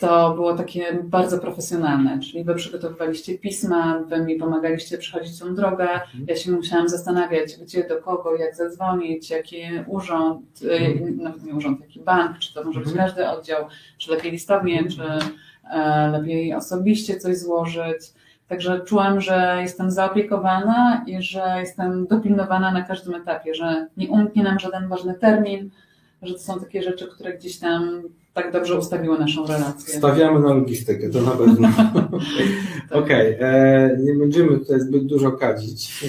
to było takie bardzo profesjonalne, czyli wy przygotowywaliście pisma, wy mi pomagaliście przechodzić tą drogę, mhm. ja się musiałam zastanawiać, gdzie, do kogo, jak zadzwonić, jaki urząd, y, mhm. nawet nie urząd, jaki bank, czy to może być mhm. każdy oddział, czy lepiej listownie, czy e, lepiej osobiście coś złożyć. Także czułam, że jestem zaopiekowana i że jestem dopilnowana na każdym etapie, że nie umknie nam żaden ważny termin, że to są takie rzeczy, które gdzieś tam tak dobrze ustawiły naszą relację. Stawiamy na logistykę, to na pewno. [laughs] [laughs] Okej, okay. E, nie będziemy tutaj zbyt dużo kadzić. [laughs]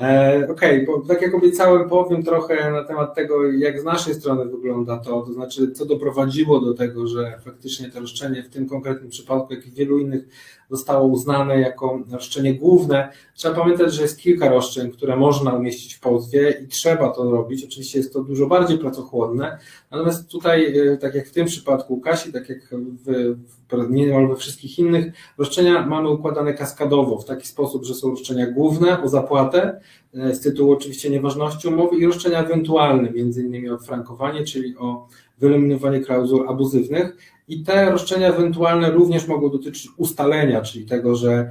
E, okej, okay, tak jak obiecałem, powiem trochę na temat tego, jak z naszej strony wygląda to, to znaczy, co doprowadziło do tego, że faktycznie to roszczenie w tym konkretnym przypadku, jak i w wielu innych, zostało uznane jako roszczenie główne. Trzeba pamiętać, że jest kilka roszczeń, które można umieścić w pozwie i trzeba to robić. Oczywiście jest to dużo bardziej pracochłonne, natomiast tutaj, e, tak jak w tym przypadku Kasi, tak jak w, w niemal we wszystkich innych, roszczenia mamy układane kaskadowo, w taki sposób, że są roszczenia główne o zapłatę, e, z tytułu oczywiście nieważności umowy i roszczenia ewentualne, między innymi o frankowanie, czyli o wyeliminowanie klauzul abuzywnych i te roszczenia ewentualne również mogą dotyczyć ustalenia, czyli tego, że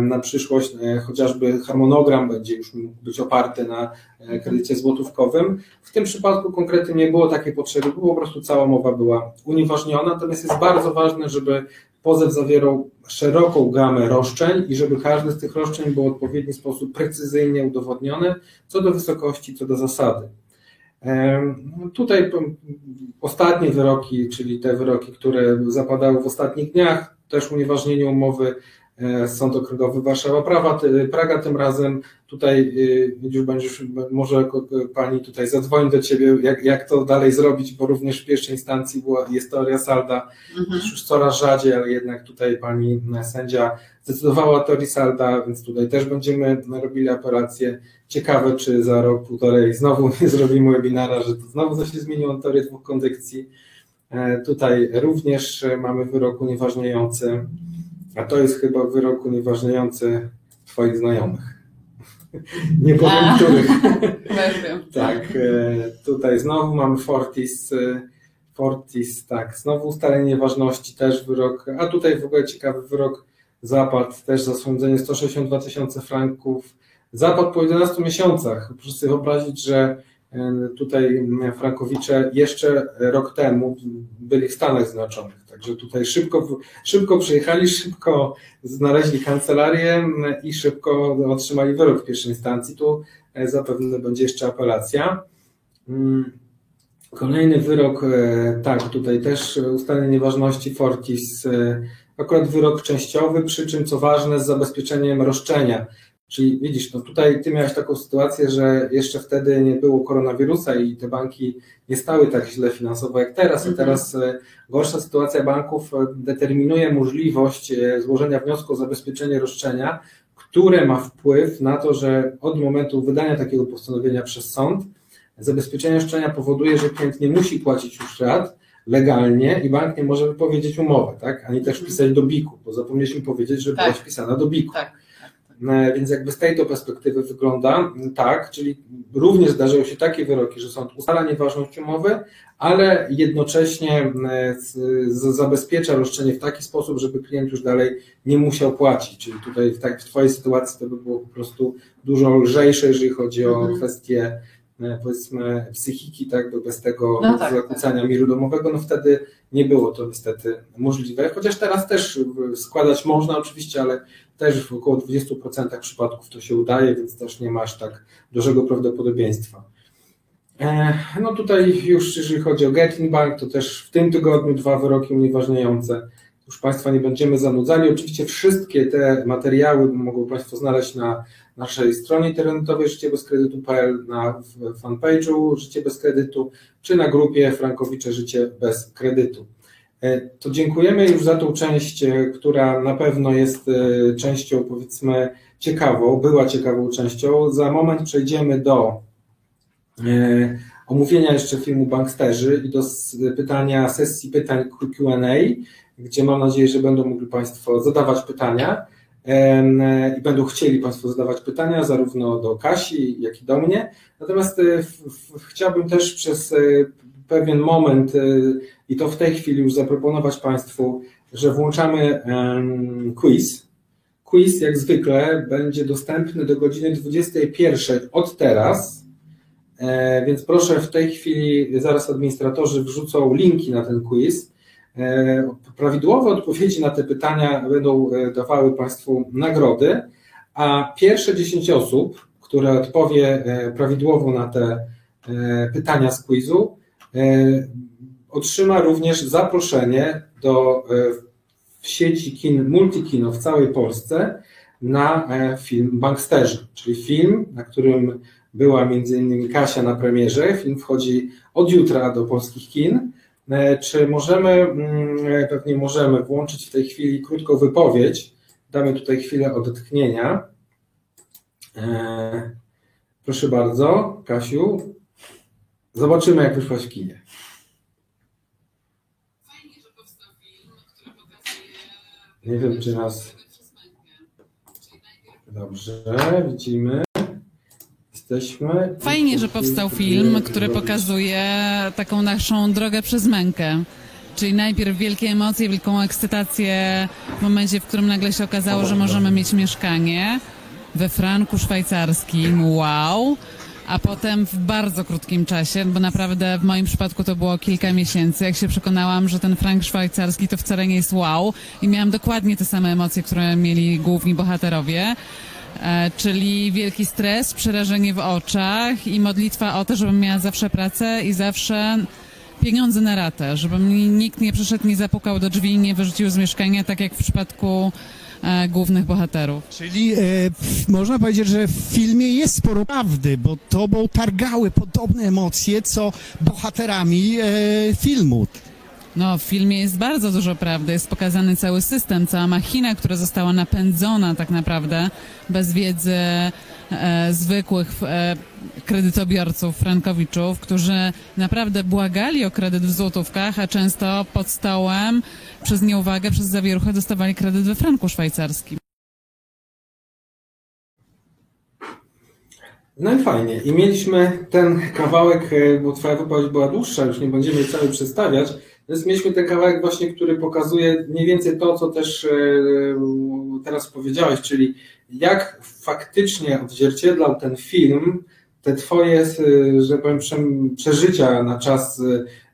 na przyszłość e, chociażby harmonogram będzie już mógł być oparty na e, kredycie złotówkowym. W tym przypadku konkretnie nie było takiej potrzeby, bo po prostu cała mowa była unieważniona, natomiast jest bardzo ważne, żeby pozew zawierał szeroką gamę roszczeń i żeby każdy z tych roszczeń był w odpowiedni sposób precyzyjnie udowodniony co do wysokości, co do zasady. Tutaj ostatnie wyroki, czyli te wyroki, które zapadały w ostatnich dniach, też unieważnienie umowy Sąd Okręgowy Warszawa Prawa, Praga tym razem. Tutaj już będziesz, może pani tutaj zadzwoni do ciebie, jak, jak to dalej zrobić, bo również w pierwszej instancji była, jest teoria salda, mhm. już coraz rzadziej, ale jednak tutaj pani sędzia zdecydowała o teorii salda, więc tutaj też będziemy robili operację. Ciekawe, czy za rok, półtorej znowu [laughs] nie zrobimy webinara, że to znowu coś się zmieniło teorię dwóch kondycji. E, tutaj również mamy wyrok unieważniający a to jest chyba wyrok unieważniający Twoich znajomych. [laughs] Nie powiem A, których. [laughs] tak, e, tutaj znowu mamy Fortis. E, Fortis, tak, znowu ustalenie ważności, też wyrok, a tutaj w ogóle ciekawy wyrok zapadł też za sądzenie 162 tysiące franków. Zapadł po 11 miesiącach. Proszę sobie wyobrazić, że e, tutaj Frankowicze jeszcze rok temu byli w Stanach Zjednoczonych. Także tutaj szybko, szybko przyjechali, szybko znaleźli kancelarię i szybko otrzymali wyrok w pierwszej instancji. Tu e, zapewne będzie jeszcze apelacja. Mm, Kolejny wyrok, e, tak, tutaj też ustalenie nieważności Fortis, e, akurat wyrok częściowy, przy czym co ważne z zabezpieczeniem roszczenia. Czyli widzisz, no tutaj ty miałeś taką sytuację, że jeszcze wtedy nie było koronawirusa i te banki nie stały tak źle finansowo jak teraz, a teraz e, gorsza sytuacja banków determinuje możliwość złożenia wniosku o zabezpieczenie roszczenia, które ma wpływ na to, że od momentu wydania takiego postanowienia przez sąd Zabezpieczenie roszczenia powoduje, że klient nie musi płacić już rat legalnie i bank nie może wypowiedzieć umowę, tak? Ani też wpisać do BIK-u, bo zapomnieliśmy powiedzieć, że tak. była wpisana do BIK-u. Tak. E, więc jakby z tej to perspektywy wygląda tak, czyli również zdarzają się takie wyroki, że sąd ustala nieważność umowy, ale jednocześnie e, zabezpiecza roszczenie w taki sposób, żeby klient już dalej nie musiał płacić. Czyli tutaj w, tak, w Twojej sytuacji to by było po prostu dużo lżejsze, jeżeli chodzi o mhm. kwestie E, powiedzmy psychiki, tak, bo bez tego no tak, zakłócania tak. miru domowego, no wtedy nie było to niestety możliwe, chociaż teraz też składać można oczywiście, ale też w około 20% przypadków to się udaje, więc też nie masz tak dużego prawdopodobieństwa. E, no tutaj już jeżeli chodzi o Getting Bank, to też w tym tygodniu dwa wyroki unieważniające. Już Państwa nie będziemy zanudzali. Oczywiście wszystkie te materiały mogą Państwo znaleźć na naszej stronie internetowej życiebezkredytu.pl, na fanpage'u Życie bez kredytu, czy na grupie Frankowicze Życie bez kredytu. E, to dziękujemy już za tą część, e, która na pewno jest e, częścią, powiedzmy, ciekawą, była ciekawą częścią. Za moment przejdziemy do omówienia jeszcze filmu Banksterzy i do pytania, sesji pytań QA, gdzie mam nadzieję, że będą mogli Państwo zadawać pytania i będą chcieli Państwo zadawać pytania zarówno do Kasi, jak i do mnie. Natomiast chciałbym też przez pewien moment i to w tej chwili już zaproponować Państwu, że włączamy quiz. Quiz jak zwykle będzie dostępny do godziny 21 od teraz, więc proszę w tej chwili, zaraz administratorzy wrzucą linki na ten quiz. E, prawidłowe odpowiedzi na te pytania będą e, dawały Państwu nagrody, a pierwsze 10 osób, które odpowie e, prawidłowo na te pytania z quizu, otrzyma również zaproszenie do w sieci kin Multikino w całej Polsce na film Banksterzy, czyli film, na którym była między innymi Kasia na premierze. Film wchodzi od jutra do polskich kin E, czy możemy, mm, e, pewnie możemy włączyć w tej chwili krótką wypowiedź? Damy tutaj chwilę odetchnienia. E, proszę bardzo, Kasiu. Zobaczymy, jak wyszłaś w kinie. Nie wiem, czy nas. Dobrze, widzimy. Jesteśmy. Fajnie, że powstał film, który pokazuje taką naszą drogę przez mękę. Czyli najpierw wielkie emocje, wielką ekscytację w momencie, w którym nagle się okazało, że możemy mieć mieszkanie we franku szwajcarskim. Wow! A potem w bardzo krótkim czasie, bo naprawdę w moim przypadku to było kilka miesięcy, jak się przekonałam, że ten frank szwajcarski to wcale nie jest wow i miałam dokładnie te same emocje, które mieli główni bohaterowie. E, czyli wielki stres, przerażenie w oczach i modlitwa o to, żebym miała zawsze pracę i zawsze pieniądze na ratę, żeby mi nikt nie przyszedł, nie zapukał do drzwi nie wyrzucił z mieszkania, tak jak w przypadku e, głównych bohaterów. Czyli e, można powiedzieć, że w filmie jest sporo prawdy, bo tobą targały podobne emocje, co bohaterami e, filmu. No, w filmie jest bardzo dużo prawdy. Jest pokazany cały system, cała machina, która została napędzona tak naprawdę bez wiedzy e, zwykłych e, kredytobiorców, frankowiczów, którzy naprawdę błagali o kredyt w złotówkach, a często pod stołem przez nieuwagę, przez zawieruchę dostawali kredyt we franku szwajcarskim. No i fajnie. I mieliśmy ten kawałek, e, bo twoja wypowiedź była dłuższa, już nie będziemy cały przedstawiać, więc mieliśmy ten kawałek właśnie, który pokazuje mniej więcej to, co też e, teraz powiedziałeś, czyli jak faktycznie odzwierciedlał ten film te twoje, e, że powiem, przeżycia na czas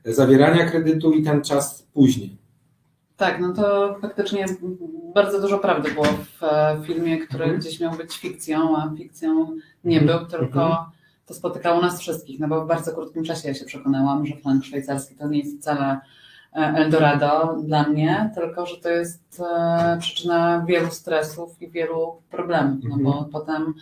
zawierania kredytu i ten czas później. Tak, no to faktycznie bardzo dużo prawdy było w filmie, który mhm. gdzieś miał być fikcją, a fikcją nie był, tylko mhm to spotykało nas wszystkich, no bo w bardzo krótkim czasie ja się przekonałam, że frank szwajcarski to nie jest wcale e, Eldorado dla mnie, tylko że to jest e, przyczyna wielu stresów i wielu problemów, no bo Mhm. potem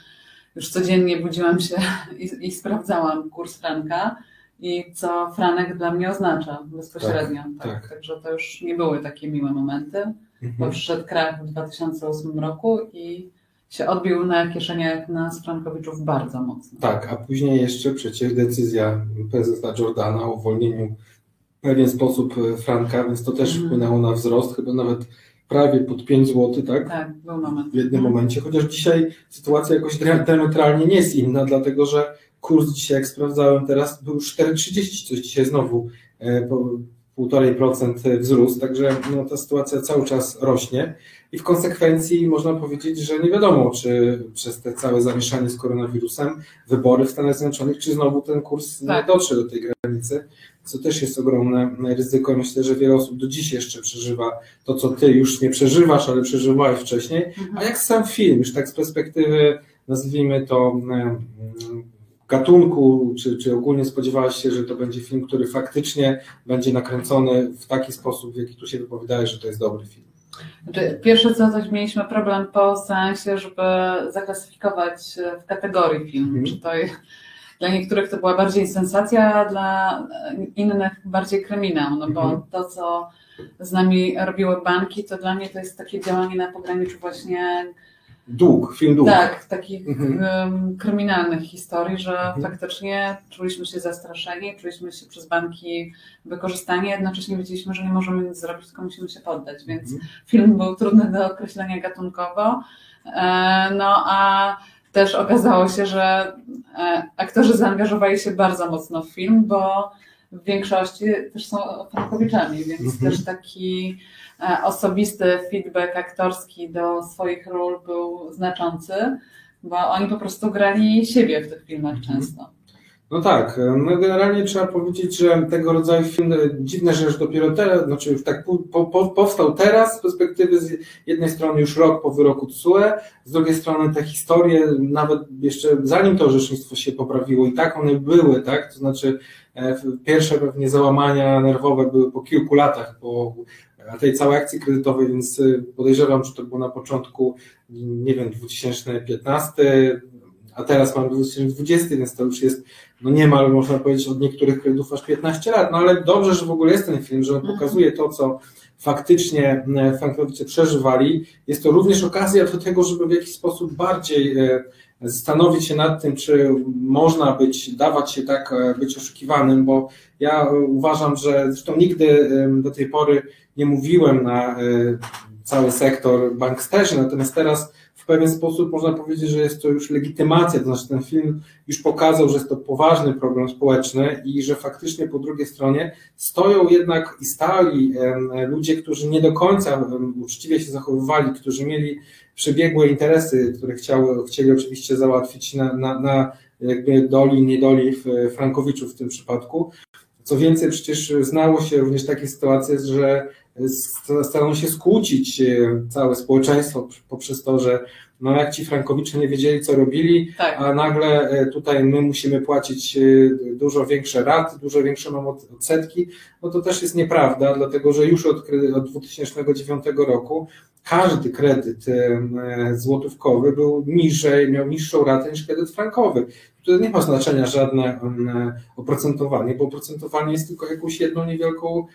już codziennie budziłam się [laughs] i, i sprawdzałam kurs franka i co franek dla mnie oznacza bezpośrednio. Tak, tak. Także to już nie były takie miłe momenty, bo Mhm. przyszedł krach w 2008 roku i się odbił na kieszeniach nas frankowiczów bardzo mocno. Tak, a później jeszcze przecież decyzja prezesa Jordana o uwolnieniu w pewien sposób e, Franka, więc to też Mhm. wpłynęło na wzrost, chyba nawet prawie pod 5 zł, tak? Tak, był moment. W jednym momencie, chociaż dzisiaj sytuacja jakoś dia- diametralnie nie jest inna, dlatego że kurs dzisiaj, jak sprawdzałem teraz, był 4,30, coś dzisiaj znowu e, po 1,5% wzrósł, także no, ta sytuacja cały czas rośnie i w konsekwencji można powiedzieć, że nie wiadomo, czy przez te całe zamieszanie z koronawirusem, wybory w Stanach Zjednoczonych, czy znowu ten kurs Tak. nie dotrze do tej granicy, co też jest ogromne ryzyko. Myślę, że wiele osób do dziś jeszcze przeżywa to, co ty już nie przeżywasz, ale przeżywałeś wcześniej. Mhm. A jak sam film, już tak z perspektywy, nazwijmy to e, gatunku, czy, czy ogólnie spodziewałaś się, że to będzie film, który faktycznie będzie nakręcony w taki sposób, w jaki tu się wypowiadałeś, że to jest dobry film? Znaczy, pierwsze co, to mieliśmy problem po seansie, żeby zaklasyfikować e, w kategorii film. Mhm. Czy to dla niektórych to była bardziej sensacja, a dla innych bardziej kryminał, no bo Mhm. to, co z nami robiły banki, to dla mnie to jest takie działanie na pograniczu właśnie Dług, film dług. tak, takich Mhm. kryminalnych historii, że Mhm. faktycznie czuliśmy się zastraszeni, czuliśmy się przez banki wykorzystani, jednocześnie wiedzieliśmy, że nie możemy nic zrobić, tylko musimy się poddać, więc Mhm. film był trudny do określenia gatunkowo. E, No a też okazało się, że e, aktorzy zaangażowali się bardzo mocno w film, bo w większości też są Frankowiczami, więc Mhm. też taki osobisty feedback aktorski do swoich ról był znaczący, bo oni po prostu grali siebie w tych filmach Mhm. często. No tak, no generalnie trzeba powiedzieć, że tego rodzaju film, e, dziwne, że już dopiero teraz, znaczy już tak po, po, po- powstał teraz z perspektywy z jednej strony już rok po wyroku TSUE, z drugiej strony te historie, nawet jeszcze zanim to orzecznictwo się poprawiło i tak one były, tak, to znaczy e, pierwsze pewnie załamania nerwowe były po kilku latach po tej całej akcji kredytowej, więc e, podejrzewam, że to było na początku, nie wiem, 2015, a teraz mamy 2020, więc to już jest no niemal można powiedzieć od niektórych kredytów aż 15 lat, no ale dobrze, że w ogóle jest ten film, że on Mhm. pokazuje to, co faktycznie e, Frankowicze przeżywali. Jest to również okazja do tego, żeby w jakiś sposób bardziej e, zastanowić się nad tym, czy można być, dawać się tak e, być oszukiwanym, bo ja uważam, że zresztą nigdy do tej pory nie mówiłem na e, cały sektor banksterzy, natomiast teraz w pewien sposób można powiedzieć, że jest to już legitymacja, to znaczy ten film już pokazał, że jest to poważny problem społeczny i że faktycznie po drugiej stronie stoją jednak i stali ludzie, którzy nie do końca em, uczciwie się zachowywali, którzy mieli przebiegłe interesy, które chciały, chcieli oczywiście załatwić na, na, na jakby doli, niedoli Frankowiczów w tym przypadku. Co więcej, przecież znało się również takie sytuacje, że starają się skłócić e, całe społeczeństwo poprzez to, że no jak ci Frankowicze nie wiedzieli, co robili, Tak. a nagle e, tutaj my musimy płacić e, dużo większe raty, dużo większe od- odsetki, no to też jest nieprawda, dlatego że już od, od 2009 roku każdy kredyt złotówkowy był niżej, miał niższą ratę niż kredyt frankowy. Tutaj nie ma znaczenia żadne em, oprocentowanie, bo oprocentowanie jest tylko jakąś jedną niewielką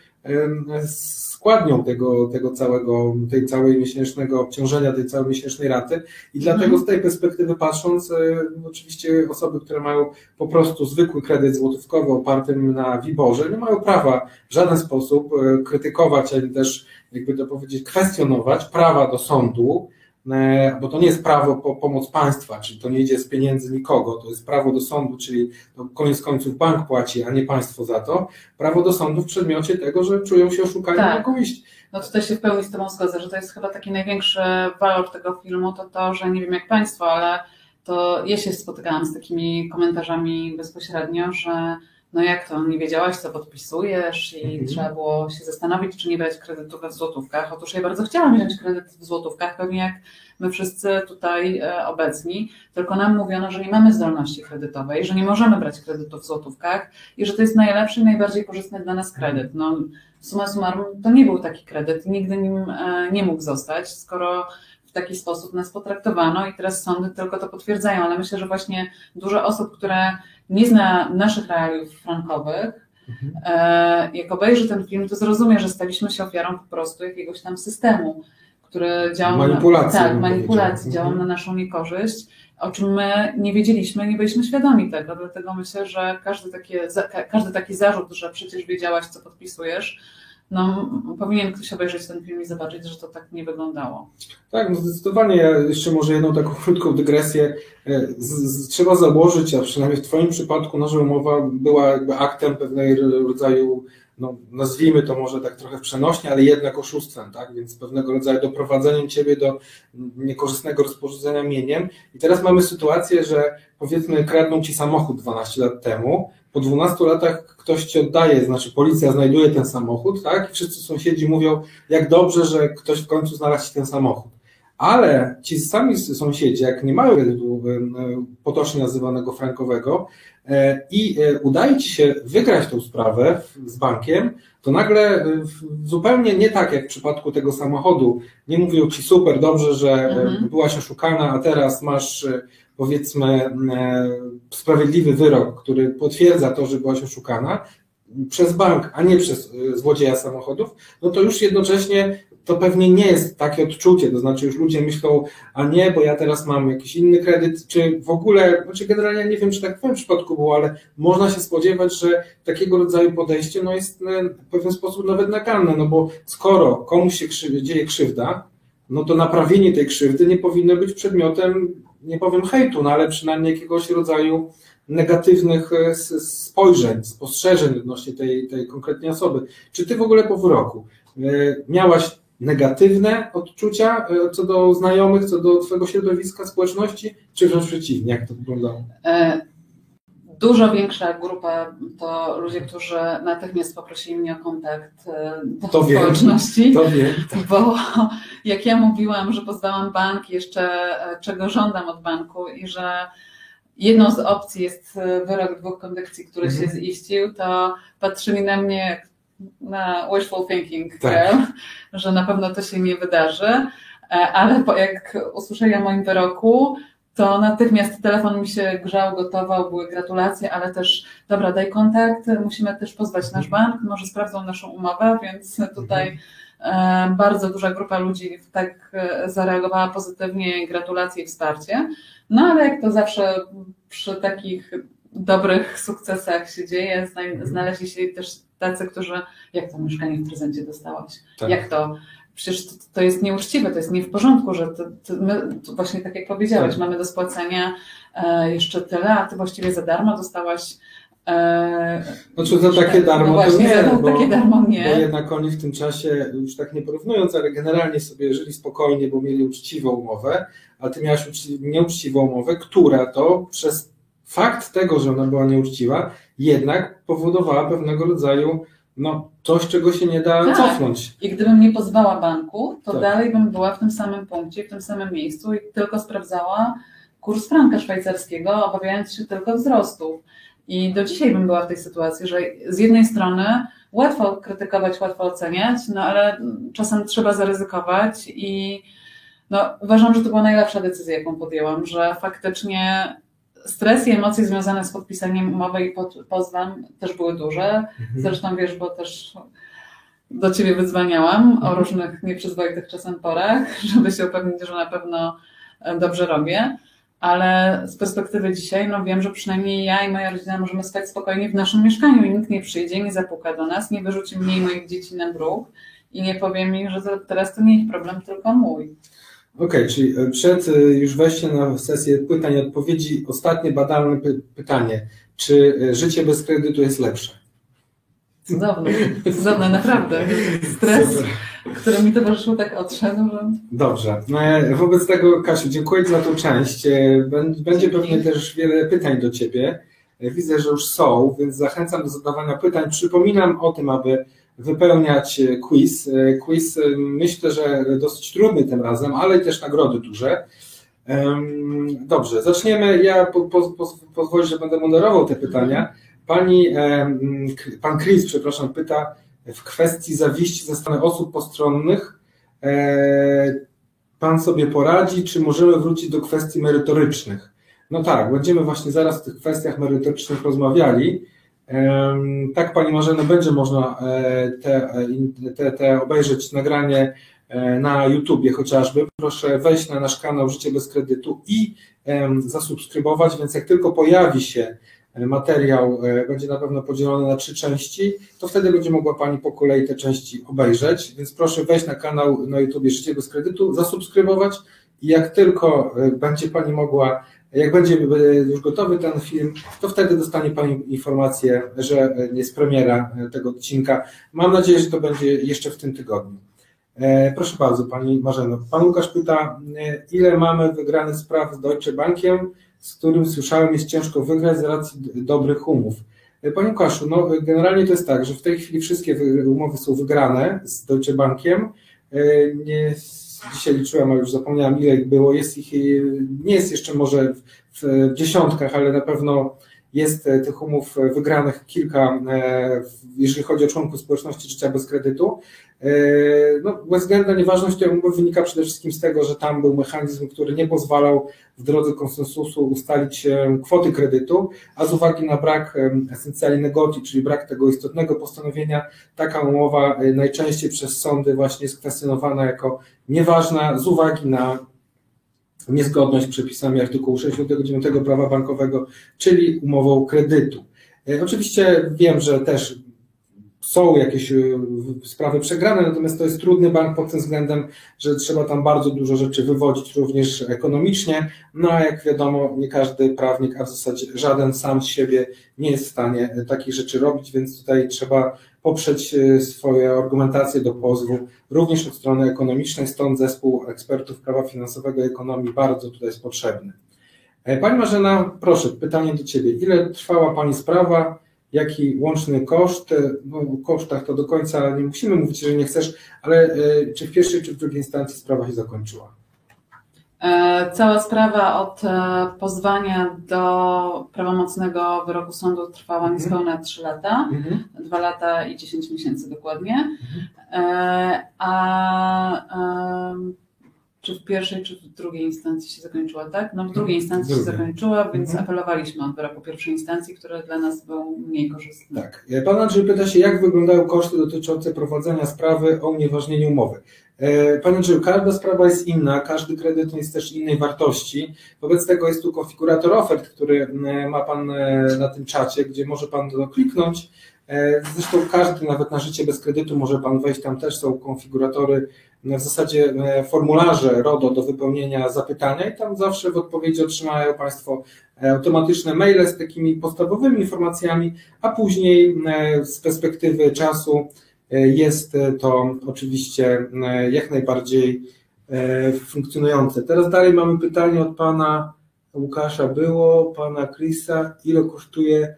składnią tego, tego całego, tej całej miesięcznego obciążenia, tej całej miesięcznej raty. I dlatego z tej perspektywy patrząc, e, oczywiście osoby, które mają po prostu zwykły kredyt złotówkowy oparty na WIBORze, nie mają prawa w żaden sposób e, krytykować, ani też, jakby to powiedzieć, kwestionować prawa do sądu, bo to nie jest prawo po pomoc państwa, czyli to nie idzie z pieniędzy nikogo, to jest prawo do sądu, czyli to koniec końców bank płaci, a nie państwo za to, prawo do sądu w przedmiocie tego, że czują się oszukani Tak. na kogoś. No tutaj się w pełni z Tobą zgodzę, że to jest chyba taki największy walor tego filmu, to to, że nie wiem jak Państwo, ale to ja się spotykałam z takimi komentarzami bezpośrednio, że no jak to, nie wiedziałaś, co podpisujesz i Mhm. trzeba było się zastanowić, czy nie brać kredytu we złotówkach. Otóż ja bardzo chciałam wziąć kredyt w złotówkach, pewnie jak my wszyscy tutaj e, obecni, tylko nam mówiono, że nie mamy zdolności kredytowej, że nie możemy brać kredytu w złotówkach i że to jest najlepszy i najbardziej korzystny dla nas kredyt. No, summa summarum, to nie był taki kredyt nigdy nim e, nie mógł zostać, skoro w taki sposób nas potraktowano i teraz sądy tylko to potwierdzają, ale myślę, że właśnie dużo osób, które nie zna naszych realiów frankowych, e, jak obejrzy ten film, to zrozumie, że staliśmy się ofiarą po prostu jakiegoś tam systemu, który działał Manipulacji, na, tak, manipulacji, powiedział. działał Mhm. na naszą niekorzyść, o czym my nie wiedzieliśmy, nie byliśmy świadomi tego, dlatego myślę, że każdy, takie, każdy taki zarzut, że przecież wiedziałaś, co podpisujesz, no, powinien ktoś obejrzeć ten film i zobaczyć, że to tak nie wyglądało. Tak, no zdecydowanie. Ja jeszcze może jedną taką krótką dygresję. E, Z, z, trzeba założyć, a przynajmniej w Twoim przypadku, no, że umowa była jakby aktem pewnego rodzaju, no, nazwijmy to może tak trochę przenośnie, ale jednak oszustwem, tak? Więc pewnego rodzaju doprowadzeniem Ciebie do niekorzystnego rozporządzenia mieniem. I teraz mamy sytuację, że powiedzmy kradną Ci samochód 12 lat temu, po 12 latach ktoś Ci oddaje, znaczy policja znajduje ten samochód, tak? I wszyscy sąsiedzi mówią, jak dobrze, że ktoś w końcu znalazł ten samochód. Ale ci sami sąsiedzi, jak nie mają kredytu e, potocznie nazywanego frankowego e, i e, udaje ci się wygrać tą sprawę z bankiem, to nagle zupełnie nie tak jak w przypadku tego samochodu, nie mówią ci super, dobrze, że Mhm. byłaś oszukana, a teraz masz powiedzmy e, sprawiedliwy wyrok, który potwierdza to, że byłaś oszukana przez bank, a nie przez e, złodzieja samochodów, no to już jednocześnie to pewnie nie jest takie odczucie, to znaczy już ludzie myślą, a nie, bo ja teraz mam jakiś inny kredyt, czy w ogóle, znaczy generalnie nie wiem, czy tak w Twoim przypadku było, ale można się spodziewać, że takiego rodzaju podejście no jest e, w pewien sposób nawet naganne, no bo skoro komuś się dzieje krzywda, no to naprawienie tej krzywdy nie powinno być przedmiotem, nie powiem hejtu, no ale przynajmniej jakiegoś rodzaju negatywnych e, spojrzeń, spostrzeżeń odnośnie tej, tej konkretnej osoby. Czy ty w ogóle po wyroku e, miałaś negatywne odczucia e, co do znajomych, co do twojego środowiska, społeczności, czy wręcz przeciwnie, jak to wyglądało? Dużo większa grupa to ludzie, którzy natychmiast poprosili mnie o kontakt e, do To wiem. społeczności. To wiem. Bo jak ja mówiłam, że pozwałam bank jeszcze e, czego żądam od banku i że jedną z opcji jest e, wyrok dwóch kondycji, który Mhm. się ziścił, to patrzyli na mnie na wishful thinking, Tak. girl, że na pewno to się nie wydarzy, ale po, jak usłyszeli o moim wyroku, to natychmiast telefon mi się grzał, gotował, były gratulacje, ale też dobra, daj kontakt, musimy też pozwać nasz bank, może sprawdzą naszą umowę, więc tutaj e, bardzo duża grupa ludzi tak e, zareagowała pozytywnie, gratulacje i wsparcie. No ale jak to zawsze przy takich dobrych sukcesach się dzieje, zna- znaleźli się też tacy, którzy, jak to mieszkanie w prezencie dostałaś? Tak. Jak to? Przecież to, to jest nieuczciwe, to jest nie w porządku, że to, to my, to właśnie tak jak powiedziałeś, Tak. mamy do spłacenia e, jeszcze tyle, a ty właściwie za darmo dostałaś. E, Znaczy za takie darmo no właśnie, to nie, za bo, takie darmo bo nie. jednak oni w tym czasie, już tak nie porównując, ale generalnie sobie żyli spokojnie, bo mieli uczciwą umowę, a ty miałaś uczci- nieuczciwą umowę, która to przez fakt tego, że ona była nieuczciwa, jednak powodowała pewnego rodzaju no, coś, czego się nie da Tak. cofnąć. I gdybym nie pozwała banku, to Tak. dalej bym była w tym samym punkcie, w tym samym miejscu i tylko sprawdzała kurs franka szwajcarskiego, obawiając się tylko wzrostu. I do dzisiaj bym była w tej sytuacji, że z jednej strony łatwo krytykować, łatwo oceniać, no ale czasem trzeba zaryzykować i no, uważam, że to była najlepsza decyzja, jaką podjęłam, że faktycznie stres i emocje związane z podpisaniem umowy i pod, pozwem też były duże. Zresztą wiesz, bo też do ciebie wydzwaniałam o różnych nieprzyzwoitych czasem porach, [laughs] żeby się upewnić, że na pewno e, dobrze robię. Ale z perspektywy dzisiaj, no wiem, że przynajmniej ja i moja rodzina możemy spać spokojnie w naszym mieszkaniu i nikt nie przyjdzie, nie zapuka do nas, nie wyrzuci mnie i moich dzieci na bruk i nie powie mi, że to, teraz to nie ich problem, tylko mój. Okej, czyli e, przed e, już wejściem na sesję pytań i odpowiedzi, ostatnie badalne py- pytanie. Czy e, życie bez kredytu jest lepsze? Cudowne, cudowne, naprawdę. Stres, Super. który mi towarzyszył, tak odszedł, że Dobrze. E, Wobec tego, Kasiu, dziękuję za tą część. Bę- Będzie pewnie też wiele pytań do Ciebie. Widzę, że już są, więc zachęcam do zadawania pytań. Przypominam o tym, aby wypełniać quiz. Quiz myślę, że dosyć trudny tym razem, ale też nagrody duże. Dobrze, zaczniemy. Ja po, po, po, pozwolę, że będę moderował te pytania. Pani, pan Chris, przepraszam, pyta w kwestii zawiści ze strony osób postronnych. E, pan sobie poradzi, czy możemy wrócić do kwestii merytorycznych? No tak, będziemy właśnie zaraz w tych kwestiach merytorycznych rozmawiali. Tak, Pani Marzeno, będzie można e, te, te, te obejrzeć nagranie e, na YouTubie chociażby. Proszę wejść na nasz kanał Życie bez kredytu i zasubskrybować, więc jak tylko pojawi się materiał, e, będzie na pewno podzielony na trzy części, to wtedy będzie mogła Pani po kolei te części obejrzeć, więc proszę wejść na kanał na YouTube Życie bez kredytu, zasubskrybować i jak tylko będzie Pani mogła jak będzie już gotowy ten film, to wtedy dostanie Pani informację, że jest premiera tego odcinka. Mam nadzieję, że to będzie jeszcze w tym tygodniu. E, proszę bardzo, Pani Marzeno. Pan Łukasz pyta, e, ile mamy wygranych spraw z Deutsche Bankiem, z którym słyszałem jest ciężko wygrać z racji dobrych umów. E, Panie Łukaszu, no generalnie to jest tak, że w tej chwili wszystkie umowy są wygrane z Deutsche Bankiem. Nie dzisiaj liczyłem, ale już zapomniałem ile ich było, jest ich, nie jest jeszcze może w dziesiątkach, ale na pewno jest e, tych umów wygranych kilka, e, jeżeli chodzi o członków społeczności życia bez kredytu. E, no, bezwzględna nieważność tej umowy wynika przede wszystkim z tego, że tam był mechanizm, który nie pozwalał w drodze konsensusu ustalić kwoty kredytu, a z uwagi na brak esencjalnie negotii, czyli brak tego istotnego postanowienia, taka umowa najczęściej przez sądy właśnie jest kwestionowana jako nieważna z uwagi na niezgodność z przepisami artykułu 69 prawa bankowego, czyli umową kredytu. Oczywiście wiem, że też są jakieś e, sprawy przegrane, natomiast to jest trudny bank pod tym względem, że trzeba tam bardzo dużo rzeczy wywodzić również ekonomicznie, no a jak wiadomo, nie każdy prawnik, a w zasadzie żaden sam z siebie nie jest w stanie takich rzeczy robić, więc tutaj trzeba poprzeć e, swoje argumentacje do pozwu również od strony ekonomicznej, stąd zespół ekspertów prawa finansowego i ekonomii bardzo tutaj jest potrzebny. E, Pani Marzena, proszę, pytanie do Ciebie. Ile trwała Pani sprawa? jaki łączny koszt, no, o kosztach to do końca nie musimy mówić, że nie chcesz, ale e, czy w pierwszej, czy w drugiej instancji sprawa się zakończyła? E, cała sprawa od e, pozwania do prawomocnego wyroku sądu trwała mhm. niespełna 3 lata, mhm. 2 lata i 10 miesięcy dokładnie. Mhm. A czy w pierwszej, czy w drugiej instancji się zakończyła, tak? No w drugiej instancji się zakończyła, więc mhm. apelowaliśmy od wyroku pierwszej instancji, który dla nas był mniej korzystny. Tak. Pan Andrzej pyta się, jak wyglądają koszty dotyczące prowadzenia sprawy o unieważnieniu umowy. E, Panie Andrzeju, każda sprawa jest inna, każdy kredyt jest też innej wartości. Wobec tego jest tu konfigurator ofert, który ma Pan e, na tym czacie, gdzie może Pan to kliknąć. E, zresztą każdy, nawet na życie bez kredytu, może Pan wejść, tam też są konfiguratory w zasadzie e, formularze RODO do wypełnienia zapytania i tam zawsze w odpowiedzi otrzymają Państwo e, automatyczne maile z takimi podstawowymi informacjami, a później e, z perspektywy czasu jest to oczywiście jak najbardziej funkcjonujące. Teraz dalej mamy pytanie od Pana Łukasza było, Pana Krisa, ile kosztuje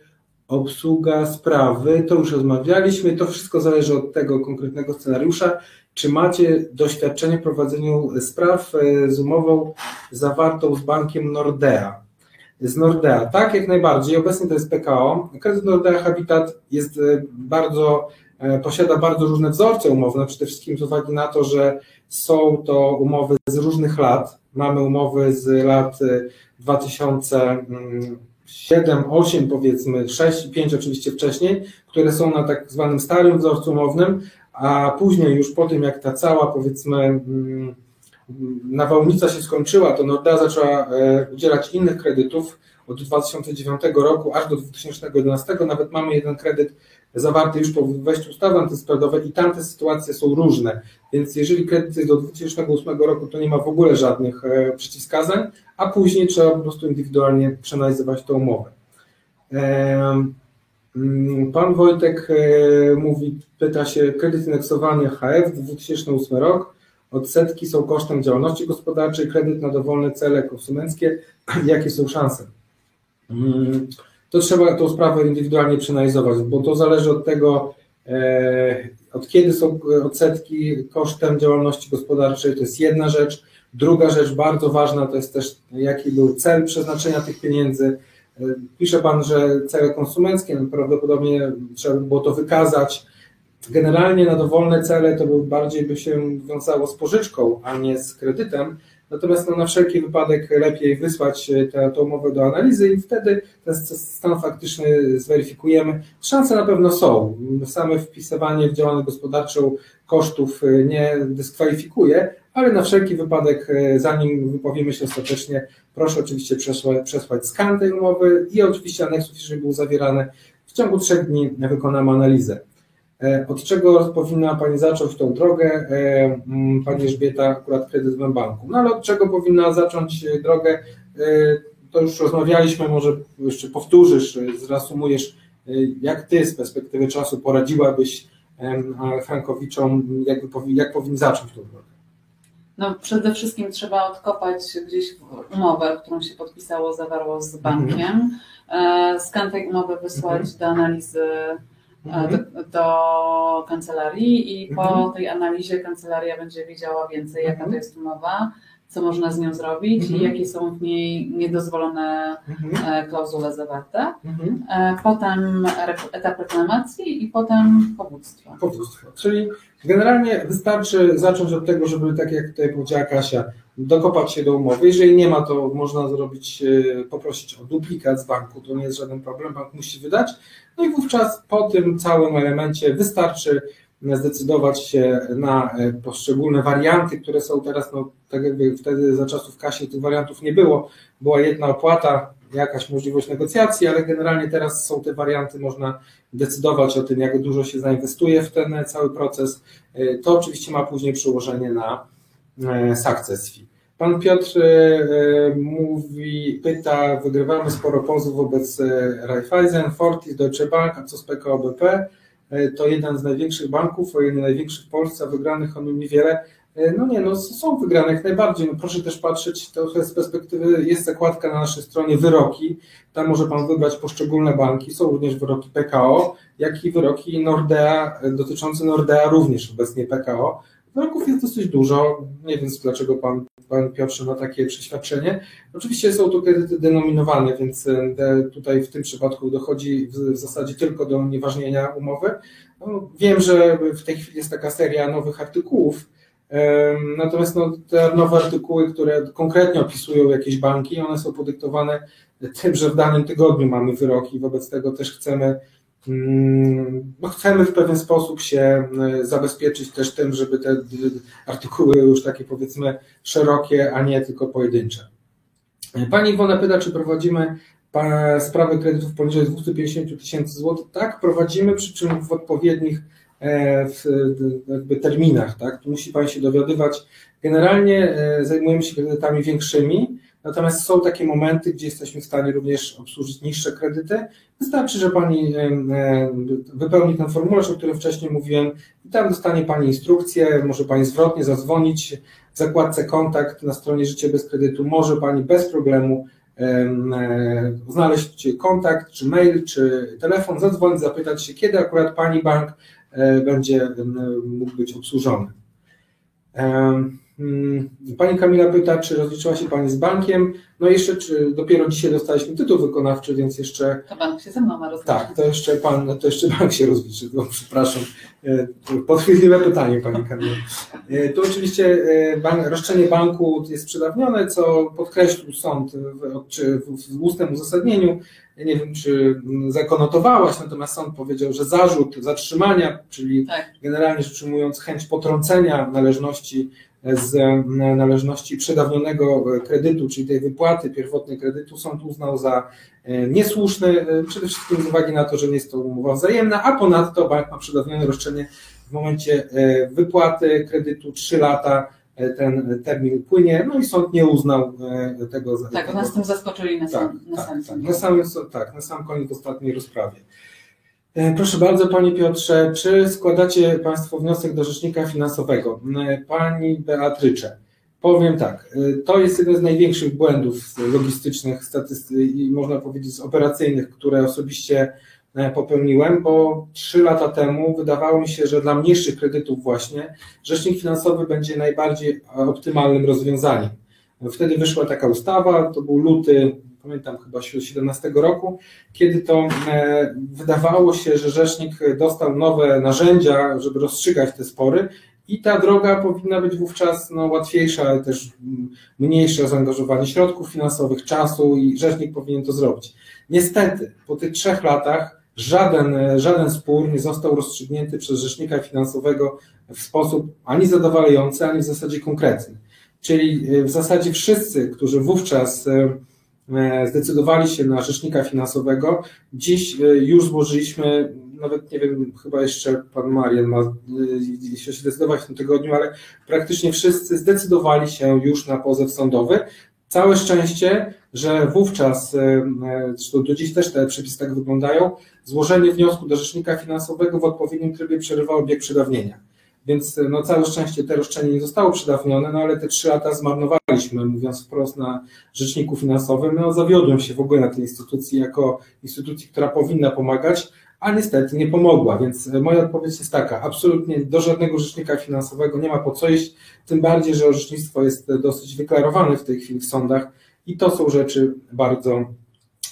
obsługa sprawy, to już rozmawialiśmy, to wszystko zależy od tego konkretnego scenariusza. Czy macie doświadczenie w prowadzeniu spraw e, z umową zawartą z bankiem Nordea? Z Nordea, tak, jak najbardziej. Obecnie to jest PKO. Kredyt Nordea Habitat jest e, bardzo, e, posiada bardzo różne wzorce umowne, przede wszystkim z uwagi na to, że są to umowy z różnych lat. Mamy umowy z lat 2007, 8 powiedzmy, 6 i 5 oczywiście wcześniej, które są na tak zwanym starym wzorcu umownym, a później już po tym, jak ta cała, powiedzmy, mm, nawałnica się skończyła, to Nordea zaczęła e, udzielać innych kredytów od 2009 roku aż do 2011. Nawet mamy jeden kredyt zawarty już po wejściu ustawy antyspreadowej i tamte sytuacje są różne. Więc jeżeli kredyt jest do 2008 roku, to nie ma w ogóle żadnych e, przeciwwskazań, a później trzeba po prostu indywidualnie przeanalizować tę umowę. Mm, pan Wojtek e, mówi, pyta się, kredyt indeksowany HF 2008 rok, odsetki są kosztem działalności gospodarczej, kredyt na dowolne cele konsumenckie, [clears throat] jakie są szanse? To trzeba tą sprawę indywidualnie przeanalizować, bo to zależy od tego, e, od kiedy są odsetki kosztem działalności gospodarczej, to jest jedna rzecz. Druga rzecz bardzo ważna to jest też, jaki był cel przeznaczenia tych pieniędzy. E, pisze Pan, że cele konsumenckie, no prawdopodobnie trzeba by było to wykazać. Generalnie na dowolne cele to bardziej by się wiązało z pożyczką, a nie z kredytem. Natomiast no, na wszelki wypadek lepiej wysłać tę, tę umowę do analizy i wtedy ten stan faktyczny zweryfikujemy. Szanse na pewno są. Same wpisywanie w działalność gospodarczą kosztów nie dyskwalifikuje, ale na wszelki wypadek, zanim wypowiemy się ostatecznie, proszę oczywiście przesłać, przesłać skan tej umowy i oczywiście aneksów, jeżeli był zawierany. W ciągu trzech dni wykonamy analizę. Od czego powinna Pani zacząć tą drogę? Pani Elżbieta, akurat kredyt w banku. No ale od czego powinna zacząć drogę? To już rozmawialiśmy, może jeszcze powtórzysz, zreasumujesz, jak Ty z perspektywy czasu poradziłabyś Frankowiczom, jak, jak powinni zacząć tą drogę? No przede wszystkim trzeba odkopać gdzieś umowę, którą się podpisało, zawarło z bankiem. Skan tej umowy wysłać Mhm. do analizy do, do kancelarii i po Mhm. tej analizie kancelaria będzie wiedziała więcej, jaka Mhm. to jest umowa, co można z nią zrobić Mhm. i jakie są w niej niedozwolone Mhm. e, klauzule zawarte. Mhm. E, Potem etap reklamacji i potem powództwo. Powództwo. Czyli generalnie wystarczy zacząć od tego, żeby, tak jak tutaj powiedziała Kasia, dokopać się do umowy. Jeżeli nie ma, to można zrobić, e, poprosić o duplikat z banku, to nie jest żaden problem, bank musi wydać. No i wówczas po tym całym elemencie wystarczy zdecydować się na e, poszczególne warianty, które są teraz, no tak jakby wtedy za czasów Kasi tych wariantów nie było, była jedna opłata, jakaś możliwość negocjacji, ale generalnie teraz są te warianty, można decydować o tym, jak dużo się zainwestuje w ten cały proces. E, To oczywiście ma później przełożenie na success fee. Pan Piotr e, e, mówi, pyta, wygrywamy sporo pozwów wobec e, Raiffeisen, Fortis, Deutsche Bank, a co z PKO BP? E, To jeden z największych banków, o jeden największych w Polsce, wygranych on niewiele. E, No nie, no są wygrane jak najbardziej. No proszę też patrzeć trochę z perspektywy, jest zakładka na naszej stronie wyroki, tam może Pan wybrać poszczególne banki, są również wyroki PKO, jak i wyroki Nordea, e, dotyczące Nordea również obecnie PKO. Wyroków jest dosyć dużo, nie wiem dlaczego Pan, pan Piotrze ma takie przeświadczenie. Oczywiście są to kredyty denominowane, więc e, tutaj w tym przypadku dochodzi w, w zasadzie tylko do unieważnienia umowy. No, wiem, że w tej chwili jest taka seria nowych artykułów, Natomiast no, te nowe artykuły, które konkretnie opisują jakieś banki, one są podyktowane tym, że w danym tygodniu mamy wyroki, wobec tego też chcemy, no, chcemy w pewien sposób się e, zabezpieczyć też tym, żeby te artykuły już takie powiedzmy szerokie, a nie tylko pojedyncze. Pani Iwona pyta, czy prowadzimy sprawy kredytów poniżej 250 tysięcy złotych. Tak, prowadzimy, przy czym w odpowiednich e, w, jakby terminach, tak? Tu musi Pani się dowiadywać. Generalnie e, zajmujemy się kredytami większymi, natomiast są takie momenty, gdzie jesteśmy w stanie również obsłużyć niższe kredyty. Wystarczy, że Pani wypełni ten formularz, o którym wcześniej mówiłem i tam dostanie Pani instrukcję, może Pani zwrotnie zadzwonić w zakładce kontakt na stronie Życie bez kredytu, może Pani bez problemu em, e, znaleźć kontakt, czy mail, czy telefon, zadzwonić, zapytać się, kiedy akurat Pani bank e, będzie mógł być obsłużony. Pani Kamila pyta, czy rozliczyła się Pani z bankiem? No jeszcze, czy dopiero dzisiaj dostaliśmy tytuł wykonawczy, więc jeszcze To bank się ze mną ma rozliczyć. tak, to jeszcze pan, to jeszcze bank się rozliczy, no, przepraszam. E, Podchwytliwe pytanie, pani Kamila. E, Tu oczywiście e, bank, roszczenie banku jest przedawnione, co podkreślił sąd w, czy w, w ustnym uzasadnieniu. Nie wiem, czy mm, zakonotowałaś, natomiast sąd powiedział, że zarzut zatrzymania, czyli Tak. generalnie rzecz ujmując chęć potrącenia należności z e, należności przedawnionego kredytu, czyli tej wypłaty pierwotnej kredytu, sąd uznał za e, niesłuszny, e, przede wszystkim z uwagi na to, że nie jest to umowa wzajemna, a ponadto bank ma przedawnione roszczenie w momencie e, wypłaty kredytu 3 lata e, ten termin płynie, no i sąd nie uznał e, tego za Tak, tego, nas tym zaskoczyli na tak, sam, na tak, sam tak. Na sam, tak, na sam koniec ostatniej rozprawie. E, Proszę bardzo, Panie Piotrze, czy składacie Państwo wniosek do Rzecznika Finansowego? E, Pani Beatrycze, Powiem tak, y, to jest jeden z największych błędów logistycznych, i można powiedzieć operacyjnych, które osobiście e, popełniłem, bo trzy lata temu wydawało mi się, że dla mniejszych kredytów właśnie rzecznik finansowy będzie najbardziej optymalnym rozwiązaniem. Wtedy wyszła taka ustawa, to był luty, pamiętam chyba 2017 roku, kiedy to e, wydawało się, że rzecznik dostał nowe narzędzia, żeby rozstrzygać te spory i ta droga powinna być wówczas no, łatwiejsza, ale też mniejsze zaangażowanie środków finansowych, czasu i rzecznik powinien to zrobić. Niestety, po tych trzech latach żaden, żaden spór nie został rozstrzygnięty przez rzecznika finansowego w sposób ani zadowalający, ani w zasadzie konkretny. Czyli e, w zasadzie wszyscy, którzy wówczas e, e, zdecydowali się na rzecznika finansowego, dziś już złożyliśmy nawet nie wiem, chyba jeszcze pan Marian ma się zdecydować w tym tygodniu, ale praktycznie wszyscy zdecydowali się już na pozew sądowy. Całe szczęście, że wówczas, zresztą do dziś też te przepisy tak wyglądają, złożenie wniosku do rzecznika finansowego w odpowiednim trybie przerywało bieg przedawnienia. Więc no, całe szczęście te roszczenie nie zostało przedawnione, no ale te trzy lata zmarnowaliśmy, mówiąc wprost na rzeczniku finansowym. No, zawiodłem się w ogóle na tej instytucji jako instytucji, która powinna pomagać, a niestety nie pomogła. Więc moja odpowiedź jest taka: absolutnie do żadnego rzecznika finansowego nie ma po co iść, tym bardziej, że orzecznictwo jest dosyć wyklarowane w tej chwili w sądach i to są rzeczy bardzo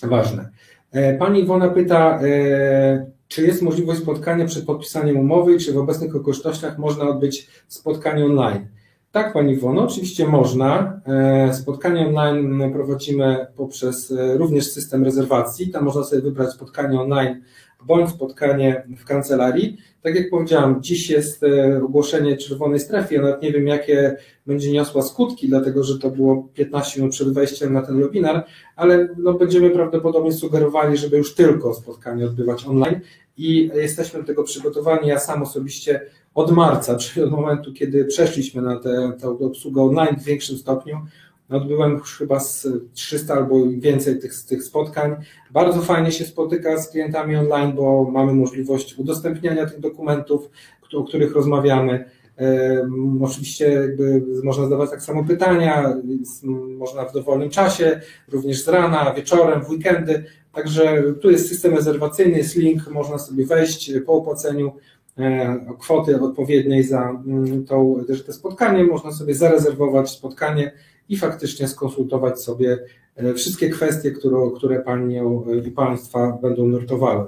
ważne. E, pani Iwona pyta, e, czy jest możliwość spotkania przed podpisaniem umowy czy w obecnych okolicznościach można odbyć spotkanie online? Tak, Pani Iwono, oczywiście można. E, spotkanie online prowadzimy poprzez e, również system rezerwacji. Tam można sobie wybrać spotkanie online bądź spotkanie w kancelarii. Tak jak powiedziałam, dziś jest e, ogłoszenie czerwonej strefy. Ja nawet nie wiem, jakie będzie niosła skutki, dlatego że to było 15 minut przed wejściem na ten webinar, ale no, będziemy prawdopodobnie sugerowali, żeby już tylko spotkanie odbywać online i jesteśmy do tego przygotowani. Ja sam osobiście od marca, [laughs] czyli od momentu, kiedy przeszliśmy na tę obsługę online w większym stopniu, odbyłem już chyba z 300 albo więcej tych, tych spotkań. Bardzo fajnie się spotyka z klientami online, bo mamy możliwość udostępniania tych dokumentów, o których rozmawiamy. Oczywiście jakby można zadawać tak samo pytania, można w dowolnym czasie, również z rana, wieczorem, w weekendy. Także tu jest system rezerwacyjny, jest link, można sobie wejść po opłaceniu kwoty odpowiedniej za mm, to, też to spotkanie, można sobie zarezerwować spotkanie i faktycznie skonsultować sobie e, wszystkie kwestie, które, które Panią i Państwa będą nurtowały.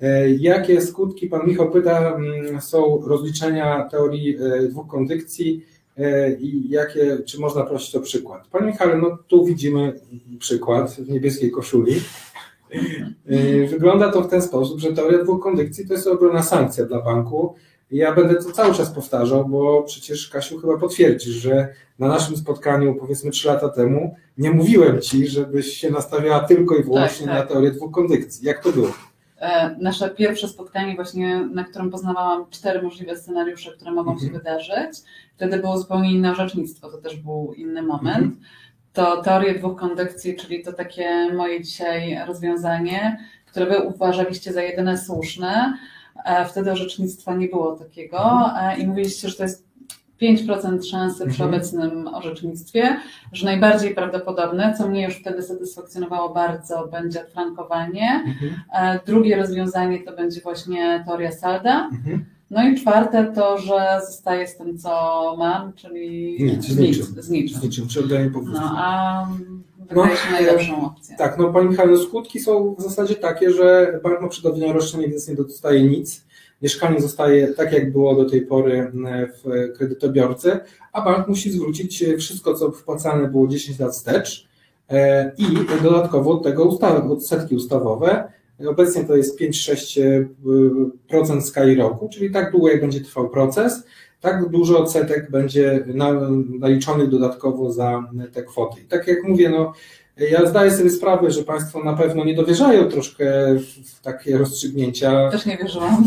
E, jakie skutki, Pan Michał pyta, mm, są rozliczenia teorii dwóch kondykcji i jakie, czy można prosić o przykład? Panie Michale, no tu widzimy przykład w niebieskiej koszuli. Y, wygląda to w ten sposób, że teoria dwóch kondykcji to jest ogromna sankcja dla banku. Ja będę to cały czas powtarzał, bo przecież Kasiu chyba potwierdzisz, że na naszym spotkaniu powiedzmy trzy lata temu nie mówiłem Ci, żebyś się nastawiała tylko i wyłącznie tak, tak. na teorię dwóch kondykcji. Jak to było? E, nasze pierwsze spotkanie właśnie, na którym poznawałam cztery możliwe scenariusze, które mogą mhm. się wydarzyć. Wtedy było zupełnie inne orzecznictwo, to też był inny moment. Mhm to teorię dwóch kondykcji, czyli to takie moje dzisiaj rozwiązanie, które wy uważaliście za jedyne słuszne. E, wtedy orzecznictwa nie było takiego e, i mówiliście, że to jest 5% szansy przy mhm. obecnym orzecznictwie, że najbardziej prawdopodobne, co mnie już wtedy satysfakcjonowało bardzo, będzie frankowanie. Mhm. E, drugie rozwiązanie to będzie właśnie teoria Salda. Mhm. No i czwarte to, że zostaje z tym, co mam, czyli nic, z, niczym. Z niczym. Z niczym, czy oddaję No, a wydaje się no, najlepszą opcją. Tak, no Pani Michał, skutki są w zasadzie takie, że bank ma przedawnione roszczenie, więc nie dostaje nic. Mieszkanie zostaje tak, jak było do tej pory w kredytobiorcy, a bank musi zwrócić wszystko, co wpłacane było 10 lat wstecz e, i dodatkowo od tego ustawy, odsetki ustawowe, Obecnie to jest 5-6% skali roku, czyli tak długo jak będzie trwał proces, tak dużo odsetek będzie naliczony dodatkowo za te kwoty. I tak jak mówię, no, ja zdaję sobie sprawę, że Państwo na pewno nie dowierzają troszkę w takie rozstrzygnięcia. Też nie wierzyłam.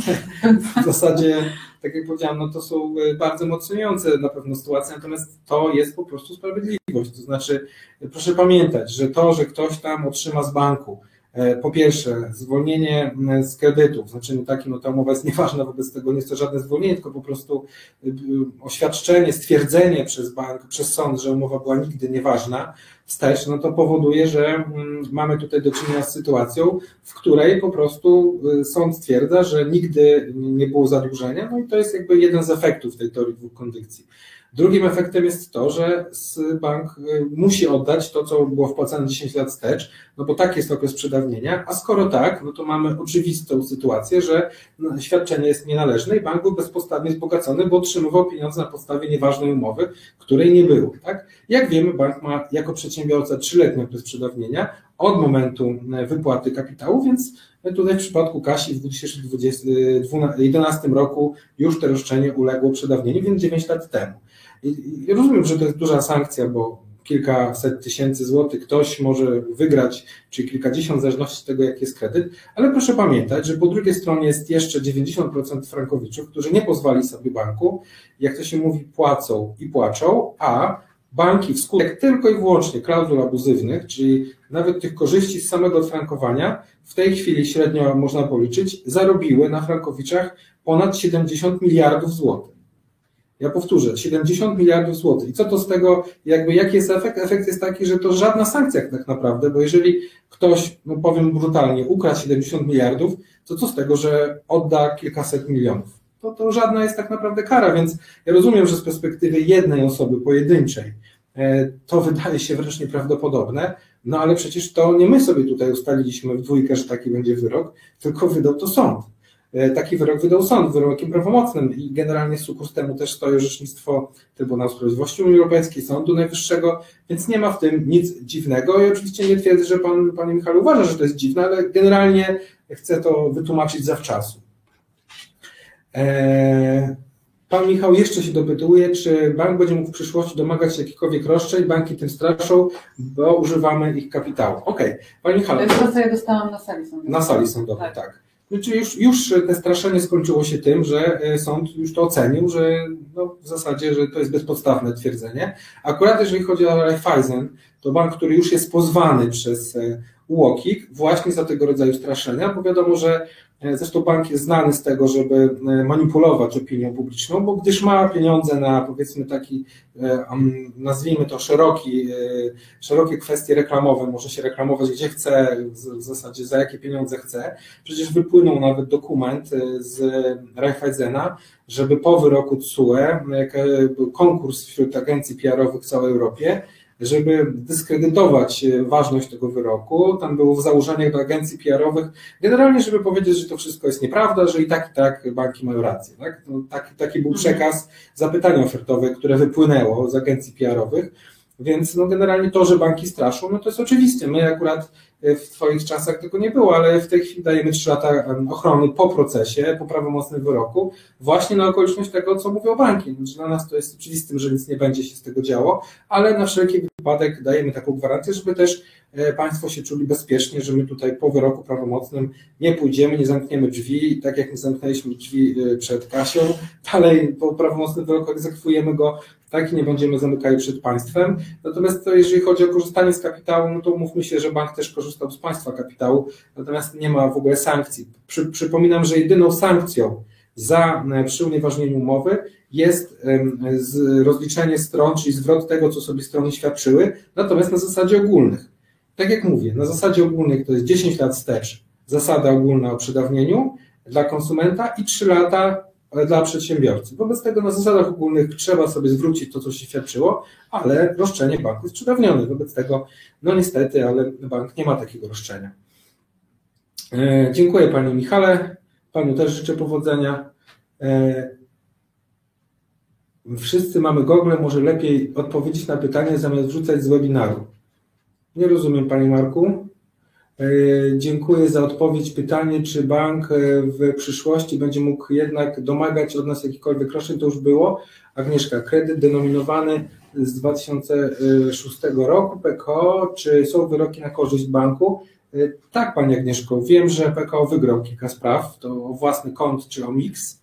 W zasadzie, tak jak powiedziałam, no to są bardzo emocjonujące na pewno sytuacje, natomiast to jest po prostu sprawiedliwość. To znaczy, proszę pamiętać, że to, że ktoś tam otrzyma z banku E, po pierwsze, zwolnienie z kredytów, znaczy no taki, no ta umowa jest [laughs] nieważna, wobec tego nie jest to żadne zwolnienie, tylko po prostu y, y, oświadczenie, stwierdzenie przez bank, przez sąd, że umowa była nigdy nieważna, wstecz, no to powoduje, że mamy tutaj do czynienia z sytuacją, w której po prostu y, sąd stwierdza, że nigdy nie było zadłużenia, no i to jest jakby jeden z efektów tej teorii dwóch kondycji. Drugim efektem jest to, że bank y, musi oddać to, co było wpłacane 10 lat wstecz, no bo tak jest okres przedawnienia, a skoro tak, no to mamy oczywistą sytuację, że no, świadczenie jest nienależne i bank był bezpodstawnie wzbogacony, bo otrzymywał pieniądze na podstawie nieważnej umowy, której nie było. Tak? Jak wiemy, bank ma jako przedsiębiorca trzyletni okres przedawnienia od momentu e, wypłaty kapitału, więc tutaj w przypadku Kasi w 2011 roku już to roszczenie uległo przedawnieniu, więc 9 lat temu. I rozumiem, że to jest duża sankcja, bo kilkaset tysięcy złotych ktoś może wygrać, czy kilkadziesiąt, w zależności od tego, jaki jest kredyt, ale proszę pamiętać, że po drugiej stronie jest jeszcze 90% frankowiczów, którzy nie pozwali sobie banku, jak to się mówi, płacą i płaczą, a banki wskutek tylko i wyłącznie klauzul abuzywnych, czyli nawet tych korzyści z samego frankowania, w tej chwili średnio można policzyć, zarobiły na frankowiczach ponad 70 miliardów złotych. Ja powtórzę, 70 miliardów złotych. I co to z tego, jakby jaki jest efekt? Efekt jest taki, że to żadna sankcja tak naprawdę, bo jeżeli ktoś, no powiem brutalnie, ukradł 70 miliardów, to co z tego, że odda kilkaset milionów? To, to żadna jest tak naprawdę kara, więc ja rozumiem, że z perspektywy jednej osoby pojedynczej e, to wydaje się wręcz nieprawdopodobne, no ale przecież to nie my sobie tutaj ustaliliśmy w dwójkę, że taki będzie wyrok, tylko wydał to sąd. E, taki wyrok wydał sąd wyrokiem prawomocnym i generalnie sukurs temu też stoi orzecznictwo Trybunału Sprawiedliwości Unii Europejskiej, Sądu Najwyższego, więc nie ma w tym nic dziwnego i oczywiście nie twierdzę, że pan, panie Michał uważa, że to jest dziwne, ale generalnie chcę to wytłumaczyć zawczasu. E, pan Michał jeszcze się dopytuje, czy bank będzie mógł w przyszłości domagać się jakichkolwiek roszczeń, banki tym straszą, bo używamy ich kapitału. Okej, okay. Panie Michał. To ja dostałam na sali sądowej. Na sali sądowej, tak. tak. Znaczy już, już te straszenie skończyło się tym, że e, sąd już to ocenił, że no w zasadzie, że to jest bezpodstawne twierdzenie. Akurat jeżeli chodzi o Raiffeisen, to bank, który już jest pozwany przez e, UOKiK właśnie za tego rodzaju straszenia, bo wiadomo, że E, zresztą bank jest znany z tego, żeby e, manipulować opinią publiczną, bo gdyż ma pieniądze na powiedzmy taki, e, nazwijmy to szeroki, szerokie kwestie reklamowe, może się reklamować gdzie chce, w zasadzie za jakie pieniądze chce. Przecież wypłynął nawet dokument z Raiffeisena, żeby po wyroku TSUE, konkurs wśród agencji PR-owych w całej Europie, żeby dyskredytować e, ważność tego wyroku. Tam było w założeniach do agencji PR-owych, generalnie, żeby powiedzieć, że to wszystko jest nieprawda, że i tak, i tak banki mają rację. Tak? No, taki, taki był mhm. przekaz zapytania ofertowe, które wypłynęło z agencji PR-owych. Więc no generalnie to, że banki straszą, no to jest oczywiste. My akurat e, w Twoich czasach tego nie było, ale w tej chwili dajemy 3 lata ochrony po procesie, po prawomocnym wyroku, właśnie na okoliczność tego, co mówią banki. Znaczy dla nas to jest oczywistym, że nic nie będzie się z tego działo, ale na wszelki wypadek dajemy taką gwarancję, żeby też e, Państwo się czuli bezpiecznie, że my tutaj po wyroku prawomocnym nie pójdziemy, nie zamkniemy drzwi, tak jak nie zamknęliśmy drzwi e, przed Kasią, [laughs] dalej po prawomocnym wyroku egzekwujemy go tak? I nie będziemy zamykali przed państwem. Natomiast to, jeżeli chodzi o korzystanie z kapitału, no to mówmy się, że bank też korzystał z państwa kapitału, natomiast nie ma w ogóle sankcji. Przy, przypominam, że jedyną sankcją za e, przy unieważnieniu umowy jest rozliczenie stron, czyli zwrot tego, co sobie strony świadczyły, natomiast na zasadzie ogólnych. Tak jak mówię, na zasadzie ogólnych to jest 10 lat wstecz, zasada ogólna o przedawnieniu dla konsumenta i 3 lata dla przedsiębiorcy. Wobec tego na zasadach ogólnych trzeba sobie zwrócić to, co się świadczyło, ale roszczenie banku jest przedawnione. Wobec tego, no niestety, ale bank nie ma takiego roszczenia. E, dziękuję Panie Michale. Panu też życzę powodzenia. E, wszyscy mamy Google, może lepiej odpowiedzieć na pytanie zamiast wrzucać z webinaru. Nie rozumiem Panie Marku. E, dziękuję za odpowiedź. Pytanie, czy bank e, w przyszłości będzie mógł jednak domagać od nas jakichkolwiek roszczeń, to już było. Agnieszka, kredyt denominowany z 2006 roku PKO, czy są wyroki na korzyść banku? E, tak, Pani Agnieszko, wiem, że PKO wygrał kilka spraw, to o własny kont czy o mix.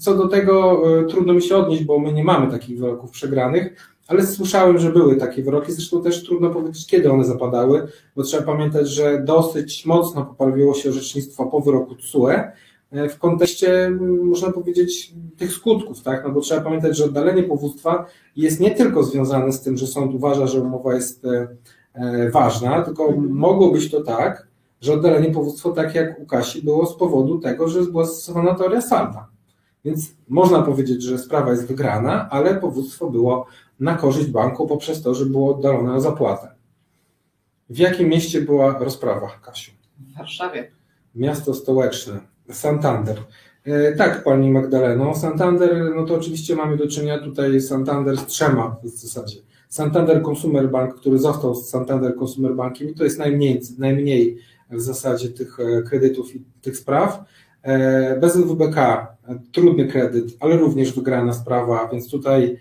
Co do tego trudno mi się odnieść, bo my nie mamy takich wyroków przegranych, ale słyszałem, że były takie wyroki, zresztą też trudno powiedzieć, kiedy one zapadały, bo trzeba pamiętać, że dosyć mocno poprawiło się orzecznictwo po wyroku TSUE e, w kontekście, można powiedzieć, tych skutków, tak? No bo trzeba pamiętać, że oddalenie powództwa jest nie tylko związane z tym, że sąd uważa, że umowa jest e, e, ważna, tylko mogło być to tak, że oddalenie powództwa, tak jak u Kasi, było z powodu tego, że była stosowana teoria salda. Więc można powiedzieć, że sprawa jest wygrana, ale powództwo było na korzyść banku poprzez to, że było oddalone o zapłatę. W jakim mieście była rozprawa, Kasiu? W Warszawie. Miasto stołeczne, Santander. E, tak, pani Magdaleno, Santander, no to oczywiście mamy do czynienia tutaj Santander z trzema w zasadzie. Santander Consumer Bank, który został z Santander Consumer Bankiem i to jest najmniej, najmniej w zasadzie tych e, kredytów i tych spraw. E, bez WBK trudny kredyt, ale również wygrana sprawa, więc tutaj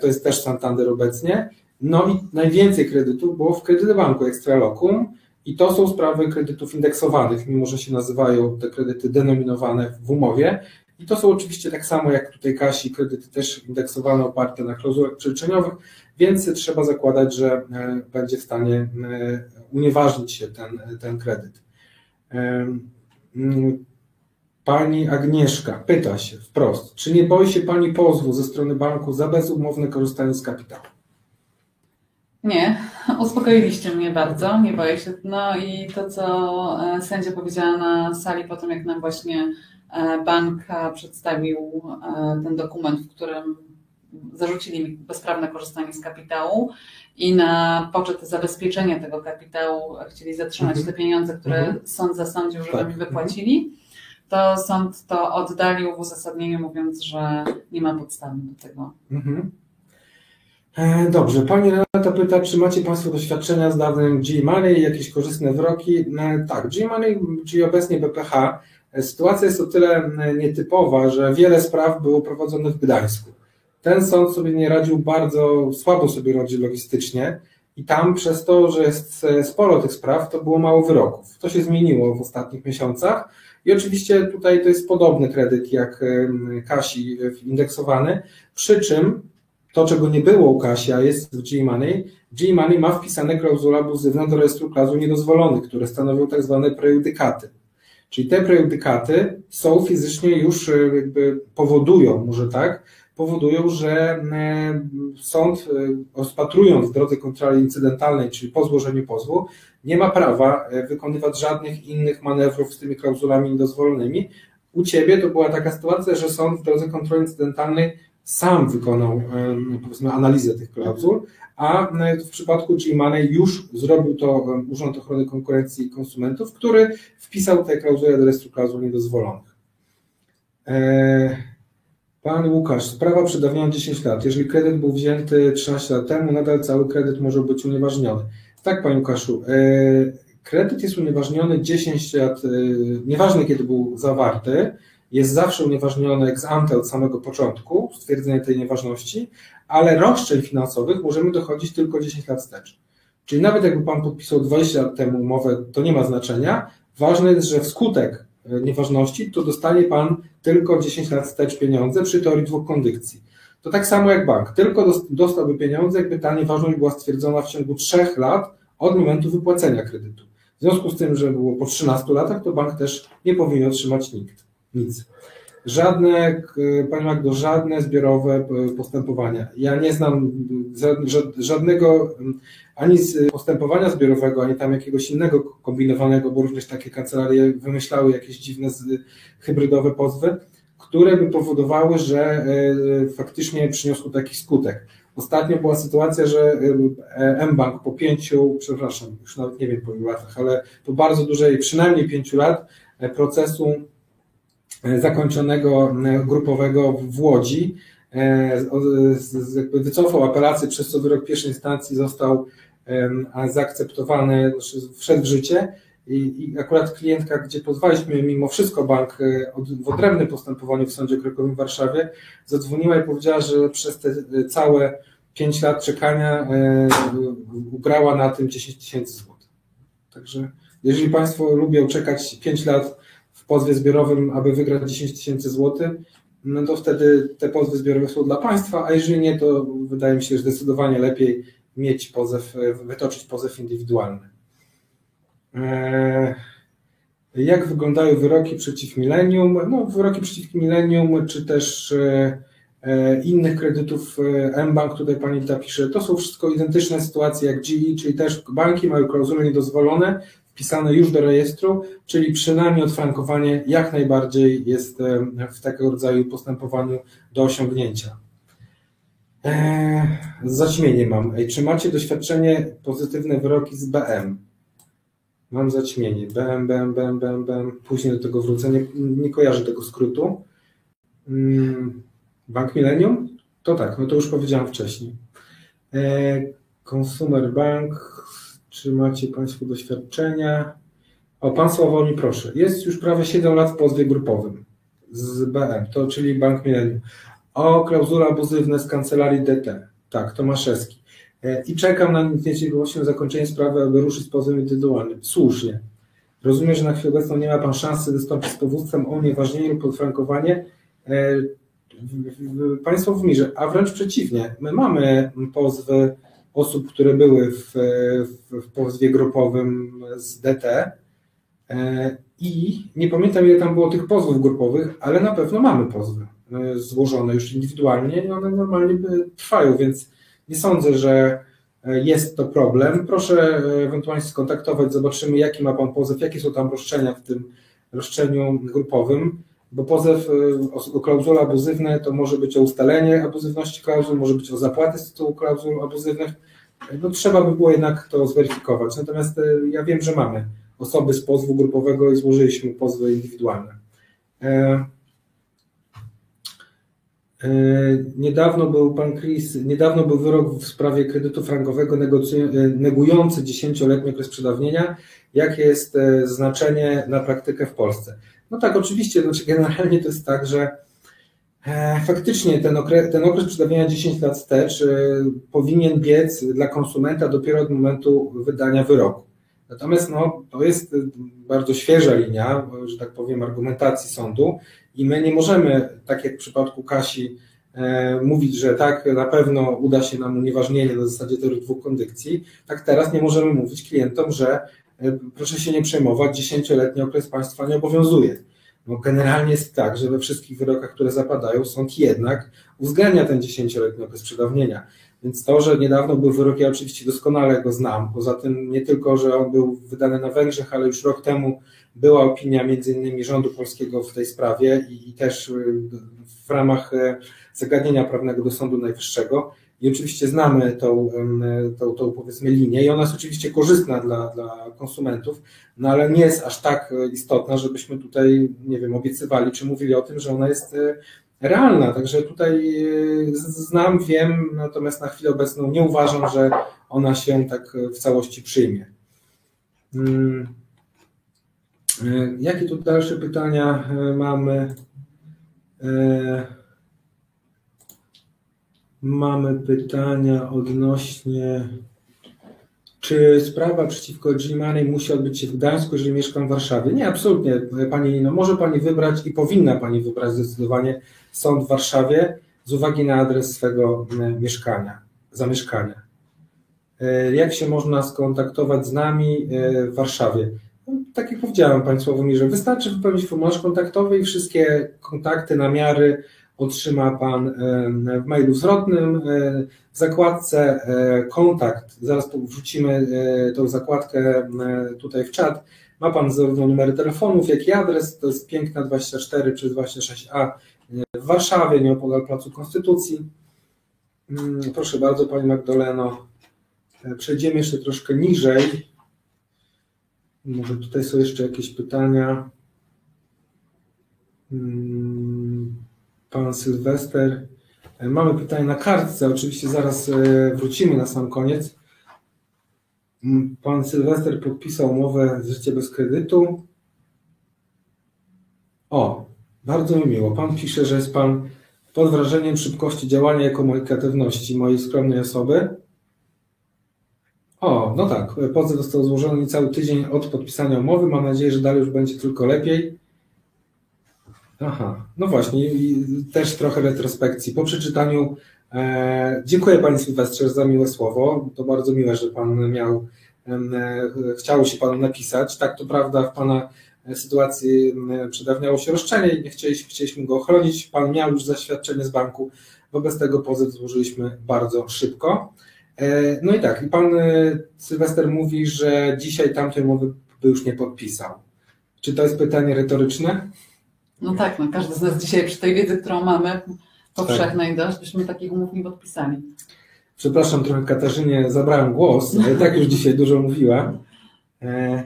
to jest też Santander obecnie. No i najwięcej kredytów było w Banku Extralocum i to są sprawy kredytów indeksowanych, mimo że się nazywają te kredyty denominowane w umowie. I to są oczywiście tak samo jak tutaj Kasi, kredyty też indeksowane, oparte na klauzulach przeliczeniowych, więc trzeba zakładać, że e, będzie w stanie e, unieważnić się ten, ten kredyt. Pani Agnieszka pyta się wprost, czy nie boi się Pani pozwu ze strony banku za bezumowne korzystanie z kapitału? Nie, uspokoiliście mnie bardzo, nie boję się. No i to, co e, sędzia powiedziała na sali po tym, jak nam właśnie e, bank przedstawił e, ten dokument, w którym zarzucili mi bezprawne korzystanie z kapitału i na poczet zabezpieczenia tego kapitału chcieli zatrzymać mhm. te pieniądze, które mhm. sąd zasądził, żeby tak. mi wypłacili to sąd to oddalił w uzasadnieniu, mówiąc, że nie ma podstawy do tego. Mhm. E, dobrze, pani Renata pyta, czy macie Państwo doświadczenia z dawnym G-Money, jakieś korzystne wyroki? E, tak, G-Money, czyli obecnie BPH, e, sytuacja jest o tyle nietypowa, że wiele spraw było prowadzonych w Gdańsku. Ten sąd sobie nie radził bardzo, słabo sobie radzi logistycznie i tam przez to, że jest sporo tych spraw, to było mało wyroków. To się zmieniło w ostatnich miesiącach i oczywiście tutaj to jest podobny kredyt jak Kasi indeksowany, przy czym to, czego nie było u Kasi, a jest w G-Money, G-Money ma wpisane klauzule abuzywne do rejestru klauzul niedozwolonych, które stanowią tak zwane prejudykaty. Czyli te prejudykaty są fizycznie już e, jakby powodują, może tak, powodują, że sąd e, rozpatrując w drodze kontroli incydentalnej, czyli po złożeniu pozwu, nie ma prawa e, wykonywać żadnych innych manewrów z tymi klauzulami niedozwolonymi. U Ciebie to była taka sytuacja, że sąd w drodze kontroli incydentalnej sam wykonał powiedzmy analizę tych klauzul, a w przypadku G-Money już zrobił to Urząd Ochrony Konkurencji i Konsumentów, który wpisał te klauzule do rejestru klauzul niedozwolonych. Pan Łukasz, sprawa przedawniona 10 lat. Jeżeli kredyt był wzięty 13 lat temu, nadal cały kredyt może być unieważniony. Tak, Panie Łukaszu, e, kredyt jest unieważniony 10 lat, e, nieważne kiedy był zawarty, jest zawsze unieważniony ex ante od samego początku, stwierdzenia tej nieważności, ale roszczeń finansowych możemy dochodzić tylko 10 lat wstecz. Czyli nawet jakby Pan podpisał 20 lat temu umowę, to nie ma znaczenia. Ważne jest, że wskutek e, nieważności to dostanie Pan tylko 10 lat wstecz pieniądze przy teorii dwóch kondycji. To tak samo jak bank, tylko dostałby pieniądze, jakby ta nieważność była stwierdzona w ciągu 3 lat od momentu wypłacenia kredytu. W związku z tym, że było po 13 latach, to bank też nie powinien otrzymać nikt, nic. Żadne, Pani Magdo, żadne zbiorowe postępowania. Ja nie znam żadnego ani postępowania zbiorowego, ani tam jakiegoś innego kombinowanego, bo również takie kancelarie wymyślały jakieś dziwne hybrydowe pozwy, które by powodowały, że e, faktycznie przyniosło taki skutek. Ostatnio była sytuacja, że e, mBank po pięciu, przepraszam, już nawet nie wiem po ilu latach, ale po bardzo dużej, przynajmniej pięciu lat e, procesu zakończonego grupowego w Łodzi, wycofał apelację, przez co wyrok pierwszej instancji został zaakceptowany, znaczy wszedł w życie i, I, akurat klientka, gdzie pozwaliśmy mimo wszystko bank e, w odrębnym postępowaniu w Sądzie Krokowym w Warszawie, zadzwoniła i powiedziała, że przez te e, całe 5 lat czekania e, ugrała na tym 10 tysięcy złotych. Także jeżeli Państwo lubią czekać 5 lat w pozwie zbiorowym, aby wygrać 10 tysięcy złotych, no to wtedy te pozwy zbiorowe są dla państwa, a jeżeli nie, to wydaje mi się, że zdecydowanie lepiej mieć pozew, wytoczyć pozew indywidualny. E, jak wyglądają wyroki przeciw milenium? No, wyroki przeciw milenium, czy też e, e, innych kredytów mBank, tutaj pani ta pisze, to są wszystko identyczne sytuacje jak GE, czyli też banki mają klauzule niedozwolone, wpisane już do rejestru, czyli przynajmniej odfrankowanie jak najbardziej jest w tego rodzaju postępowaniu do osiągnięcia. Zaćmienie mam. Czy macie doświadczenie, pozytywne wyroki z BM? Mam zaćmienie. BM, BM, BM, BM, BM. Później do tego wrócę. Nie, nie kojarzę tego skrótu. Mm, Bank Millennium? To tak, no to już powiedziałem wcześniej. Eee, Consumer Bank. Czy macie Państwo doświadczenia? O, Pan Sławoni, proszę. Jest już prawie 7 lat w pozwie grupowym z BM, to czyli Bank Millennium. O, klauzule abuzywne z kancelarii DT. Tak, Tomaszewski. E, I czekam na niecierpliwością zakończenie sprawy, aby ruszyć pozwem indywidualnym. Słusznie. Rozumiem, że na chwilę obecną nie ma Pan szansy wystąpić z powództwem o unieważnienie lub podfrankowanie e, państwo w mirze, a wręcz przeciwnie. My mamy pozwy osób, które były w, w, pozwie grupowym z DT e, i nie pamiętam ile tam było tych pozwów grupowych, ale na pewno mamy pozwy. Złożone już indywidualnie i one normalnie trwają, więc nie sądzę, że e, jest to problem. Proszę e, ewentualnie skontaktować, zobaczymy jaki ma Pan pozew, jakie są tam roszczenia w tym roszczeniu grupowym, bo pozew o klauzule abuzywne to może być o ustalenie abuzywności klauzul, może być o zapłatę z tytułu klauzul abuzywnych. No, trzeba by było jednak to zweryfikować. Natomiast ja wiem, że mamy osoby z pozwu grupowego i złożyliśmy pozwy indywidualne. E, niedawno był pan Chris, niedawno był wyrok w sprawie kredytu frankowego e, negujący dziesięcioletni okres przedawnienia. Jakie jest e, znaczenie na praktykę w Polsce? No tak, oczywiście, znaczy generalnie to jest tak, że faktycznie ten okres, ten okres przedawnienia 10 lat wstecz powinien biec dla konsumenta dopiero od momentu wydania wyroku. Natomiast no, to jest bardzo świeża linia, że tak powiem, argumentacji sądu i my nie możemy, tak jak w przypadku Kasi, e, mówić, że tak, na pewno uda się nam unieważnienie na zasadzie tych dwóch kondycji. Tak teraz nie możemy mówić klientom, że e, proszę się nie przejmować, dziesięcioletni okres państwa nie obowiązuje. No generalnie jest tak, że we wszystkich wyrokach, które zapadają, sąd jednak uwzględnia ten dziesięcioletni okres przedawnienia. Więc to, że niedawno był wyrok, ja oczywiście doskonale go znam. Poza tym nie tylko, że on był wydany na Węgrzech, ale już rok temu była opinia między innymi rządu polskiego w tej sprawie i, i też y, w ramach y, zagadnienia prawnego do Sądu Najwyższego. I oczywiście znamy tą, tą, tą powiedzmy linię i ona jest oczywiście korzystna dla, dla konsumentów, no ale nie jest aż tak istotna, żebyśmy tutaj, nie wiem, obiecywali czy mówili o tym, że ona jest y, realna. Także tutaj znam, wiem, natomiast na chwilę obecną nie uważam, że ona się tak w całości przyjmie. Hmm. E, jakie tu dalsze pytania e, mamy? E, mamy pytania odnośnie, czy sprawa przeciwko Gimani musi odbyć się w Gdańsku, jeżeli mieszkam w Warszawie? Nie, absolutnie, Pani Nino. Może Pani wybrać i powinna Pani wybrać zdecydowanie sąd w Warszawie z uwagi na adres swego mieszkania, zamieszkania. Jak się można skontaktować z nami w Warszawie? Tak jak powiedziałem Państwu że wystarczy wypełnić formularz kontaktowy i wszystkie kontakty, namiary otrzyma Pan e, w mailu zwrotnym. E, w zakładce e, kontakt, zaraz wrzucimy tą zakładkę tutaj w czat, ma Pan zarówno numery telefonów, jak i adres, to jest Piękna 24 przez 26A w Warszawie, nieopodal Placu Konstytucji. Mm, proszę bardzo Pani Magdaleno, przejdziemy jeszcze troszkę niżej. Może tutaj są jeszcze jakieś pytania. Hmm, pan Sylwester. E, mamy pytanie na kartce, oczywiście zaraz e, wrócimy na sam koniec. Hmm, pan Sylwester podpisał umowę z życie bez kredytu. O, bardzo mi miło. Pan pisze, że jest Pan pod wrażeniem szybkości działania i komunikatywności mojej skromnej osoby. O, no tak. Pozew został złożony niecały tydzień od podpisania umowy. Mam nadzieję, że dalej już będzie tylko lepiej. Aha, no właśnie, i też trochę retrospekcji. Po przeczytaniu, e, dziękuję Panie Sylwestrze za miłe słowo. To bardzo miłe, że Pan miał, e, chciało się Panu napisać. Tak, to prawda, w Pana sytuacji e, przedawniało się roszczenie i nie chcieliśmy, chcieliśmy go ochronić. Pan miał już zaświadczenie z banku, wobec tego pozew złożyliśmy bardzo szybko. E, no i tak, i Pan e, Sylwester mówi, że dzisiaj tamtej umowy by już nie podpisał. Czy to jest pytanie retoryczne? No tak, no każdy z nas dzisiaj przy tej wiedzy, którą mamy, powszechnej dość, byśmy takich umów nie podpisali. Przepraszam trochę Katarzynie, zabrałem głos, ale tak już dzisiaj dużo mówiła. E,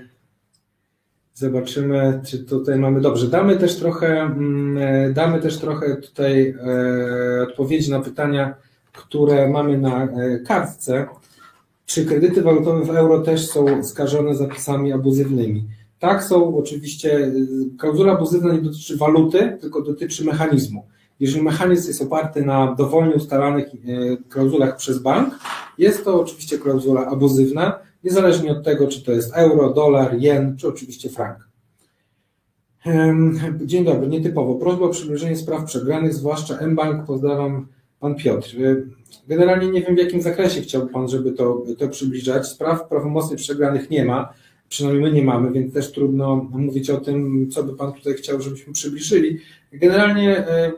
zobaczymy, czy tutaj mamy dobrze. Damy też trochę, mm, damy też trochę tutaj odpowiedzi na pytania, które mamy na kartce. Czy kredyty walutowe w euro też są skażone zapisami abuzywnymi? Tak, są oczywiście, klauzula abuzywna nie dotyczy waluty, tylko dotyczy mechanizmu. Jeżeli mechanizm jest oparty na dowolnie ustalanych e, klauzulach przez bank, jest to oczywiście klauzula abuzywna, niezależnie od tego, czy to jest euro, dolar, jen, czy oczywiście frank. Dzień dobry, nietypowo. Prośba o przybliżenie spraw przegranych, zwłaszcza mBank. Pozdrawiam, pan Piotr. E, generalnie nie wiem, w jakim zakresie chciałby pan, żeby to, to przybliżać. Spraw prawomocnych przegranych nie ma przynajmniej my nie mamy, więc też trudno mówić o tym, co by Pan tutaj chciał, żebyśmy przybliżyli. Generalnie e,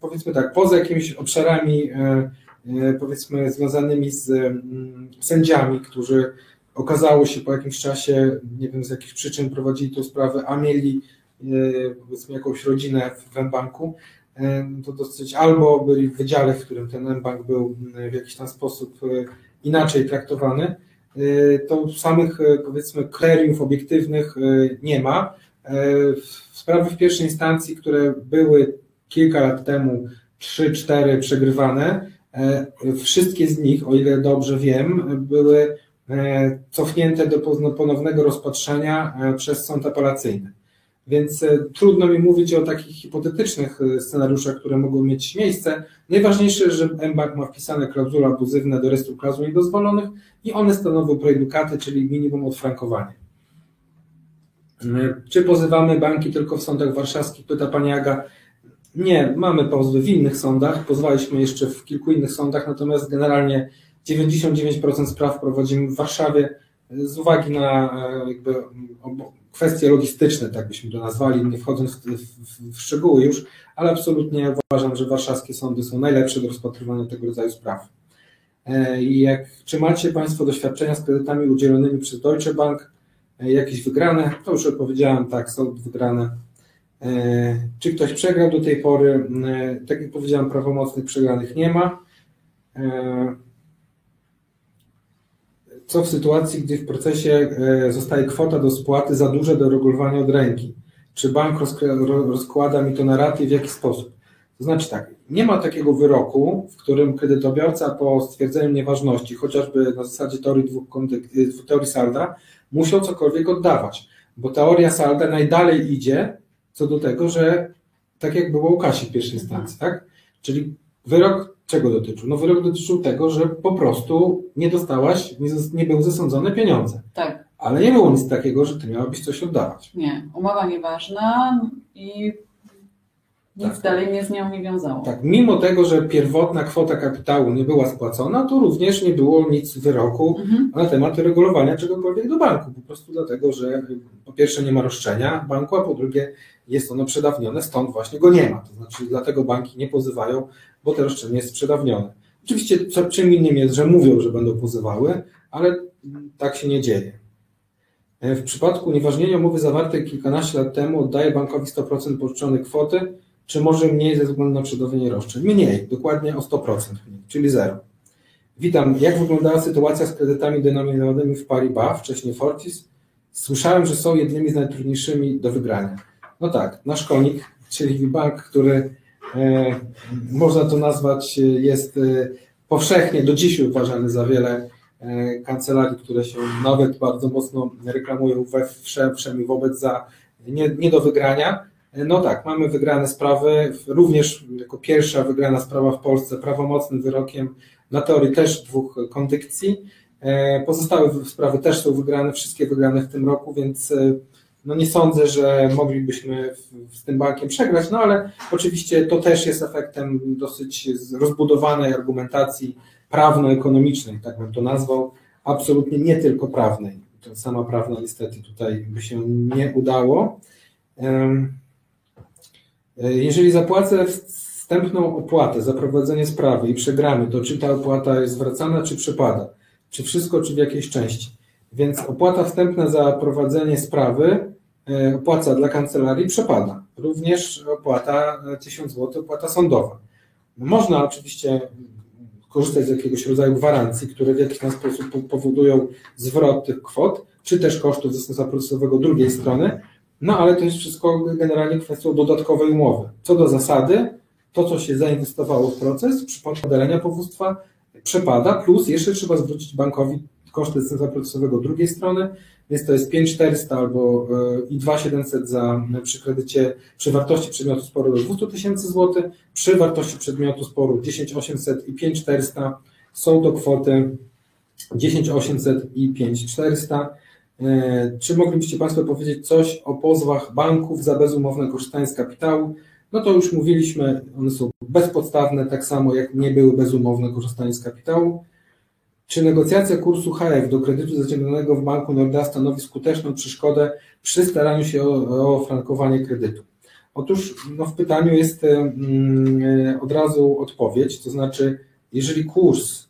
powiedzmy tak, poza jakimiś obszarami e, powiedzmy związanymi z mm, sędziami, którzy okazało się po jakimś czasie, nie wiem z jakich przyczyn prowadzili tę sprawę, a mieli powiedzmy jakąś rodzinę w banku, to dosyć albo byli w wydziale, w którym ten bank był w jakiś tam sposób inaczej traktowany, to samych powiedzmy kryteriów obiektywnych nie ma. Sprawy w pierwszej instancji, które były kilka lat temu, 3-4 przegrywane, wszystkie z nich, o ile dobrze wiem, były cofnięte do ponownego rozpatrzenia przez sąd apelacyjny. Więc e, trudno mi mówić o takich hipotetycznych e, scenariuszach, które mogą mieć miejsce. Najważniejsze, że mBank ma wpisane klauzule abuzywne do rejestru klauzul niedozwolonych i one stanowią prejudykaty, czyli minimum odfrankowanie. E, czy pozywamy banki tylko w sądach warszawskich? Pyta Pani Aga. Nie, mamy pozwy w innych sądach, pozwaliśmy jeszcze w kilku innych sądach, natomiast generalnie 99% spraw prowadzimy w Warszawie z uwagi na jakby kwestie logistyczne, tak byśmy to nazwali, nie wchodząc w, w, w, szczegóły już, ale absolutnie uważam, że warszawskie sądy są najlepsze do rozpatrywania tego rodzaju spraw. E, I jak, czy macie Państwo doświadczenia z kredytami udzielonymi przez Deutsche Bank, e, jakieś wygrane? To już odpowiedziałem, tak, są wygrane. E, czy ktoś przegrał do tej pory? Tak jak powiedziałem, prawomocnych przegranych nie ma. Co w sytuacji, gdy w procesie e, zostaje kwota do spłaty za duże do regulowania od ręki? Czy bank rozkłada mi to na raty i w jaki sposób? To znaczy tak, nie ma takiego wyroku, w którym kredytobiorca po stwierdzeniu nieważności, chociażby na zasadzie teorii, dwóch, e, teorii salda, musiał cokolwiek oddawać, bo teoria salda najdalej idzie co do tego, że tak jak było u Kasi w pierwszej instancji, tak? Czyli wyrok Czego dotyczył? No wyrok dotyczył tego, że po prostu nie dostałaś, nie, nie były zasądzone pieniądze. Tak. Ale nie było nic takiego, że ty miałabyś coś oddawać. Nie, umowa nieważna i nic tak. dalej nie z nią nie wiązało. Tak, mimo tego, że pierwotna kwota kapitału nie była spłacona, to również nie było nic wyroku mhm. na temat regulowania czegokolwiek do banku. Po prostu dlatego, że po pierwsze nie ma roszczenia banku, a po drugie jest ono przedawnione, stąd właśnie go nie ma. To znaczy dlatego banki nie pozywają, bo to roszczenie jest przedawnione. Oczywiście czym innym jest, że mówią, że będą pozywały, ale tak się nie dzieje. E, w przypadku nieważnienia umowy zawartej kilkanaście lat temu oddaje bankowi 100% pożyczonej kwoty, czy może mniej ze względu na przedawnienie roszczeń? Mniej, dokładnie o 100%, czyli zero. Witam. Jak wyglądała sytuacja z kredytami denominowanymi w Paribas, wcześniej Fortis? Słyszałem, że są jednymi z najtrudniejszymi do wygrania. No tak, nasz konik, czyli bank, który można to nazwać, jest e, powszechnie do dziś uważany za wiele e, kancelarii, które się nawet bardzo mocno reklamują we wszemi wobec za nie, nie do wygrania. No tak, mamy wygrane sprawy, również jako pierwsza wygrana sprawa w Polsce prawomocnym wyrokiem na teorii też dwóch kondykcji. Pozostałe sprawy też są wygrane, wszystkie wygrane w tym roku, więc no nie sądzę, że moglibyśmy z tym bankiem przegrać, no ale oczywiście to też jest efektem dosyć rozbudowanej argumentacji prawno-ekonomicznej, tak bym to nazwał, absolutnie nie tylko prawnej. To sama prawna niestety tutaj by się nie udało. Jeżeli zapłacę wstępną opłatę za prowadzenie sprawy i przegramy, to czy ta opłata jest zwracana, czy przepada? Czy wszystko, czy w jakiejś części? Więc opłata wstępna za prowadzenie sprawy, e, opłata dla kancelarii przepada. Również opłata 1000 zł, opłata sądowa. Można oczywiście korzystać z jakiegoś rodzaju gwarancji, które w jakiś tam sposób powodują zwrot tych kwot, czy też kosztów zastępstwa procesowego drugiej strony, no ale to jest wszystko generalnie kwestią dodatkowej umowy. Co do zasady, to co się zainwestowało w proces, w przypadku udalenia powództwa przepada, plus jeszcze trzeba zwrócić bankowi koszty zastępstwa procesowego drugiej strony, więc to jest 5400 albo e, i 2700 za przy kredycie przy wartości przedmiotu sporu do 200 tysięcy złotych, przy wartości przedmiotu sporu 10800 i 5400 są to kwoty 10800 i 5400. E, czy moglibyście Państwo powiedzieć coś o pozwach banków za bezumowne korzystanie z kapitału? No to już mówiliśmy, one są bezpodstawne, tak samo jak nie były bezumowne korzystanie z kapitału. Czy negocjacja kursu HF do kredytu zaciągniętego w Banku Nordea stanowi skuteczną przeszkodę przy staraniu się o, o frankowanie kredytu? Otóż no, w pytaniu jest mm, od razu odpowiedź, to znaczy, jeżeli kurs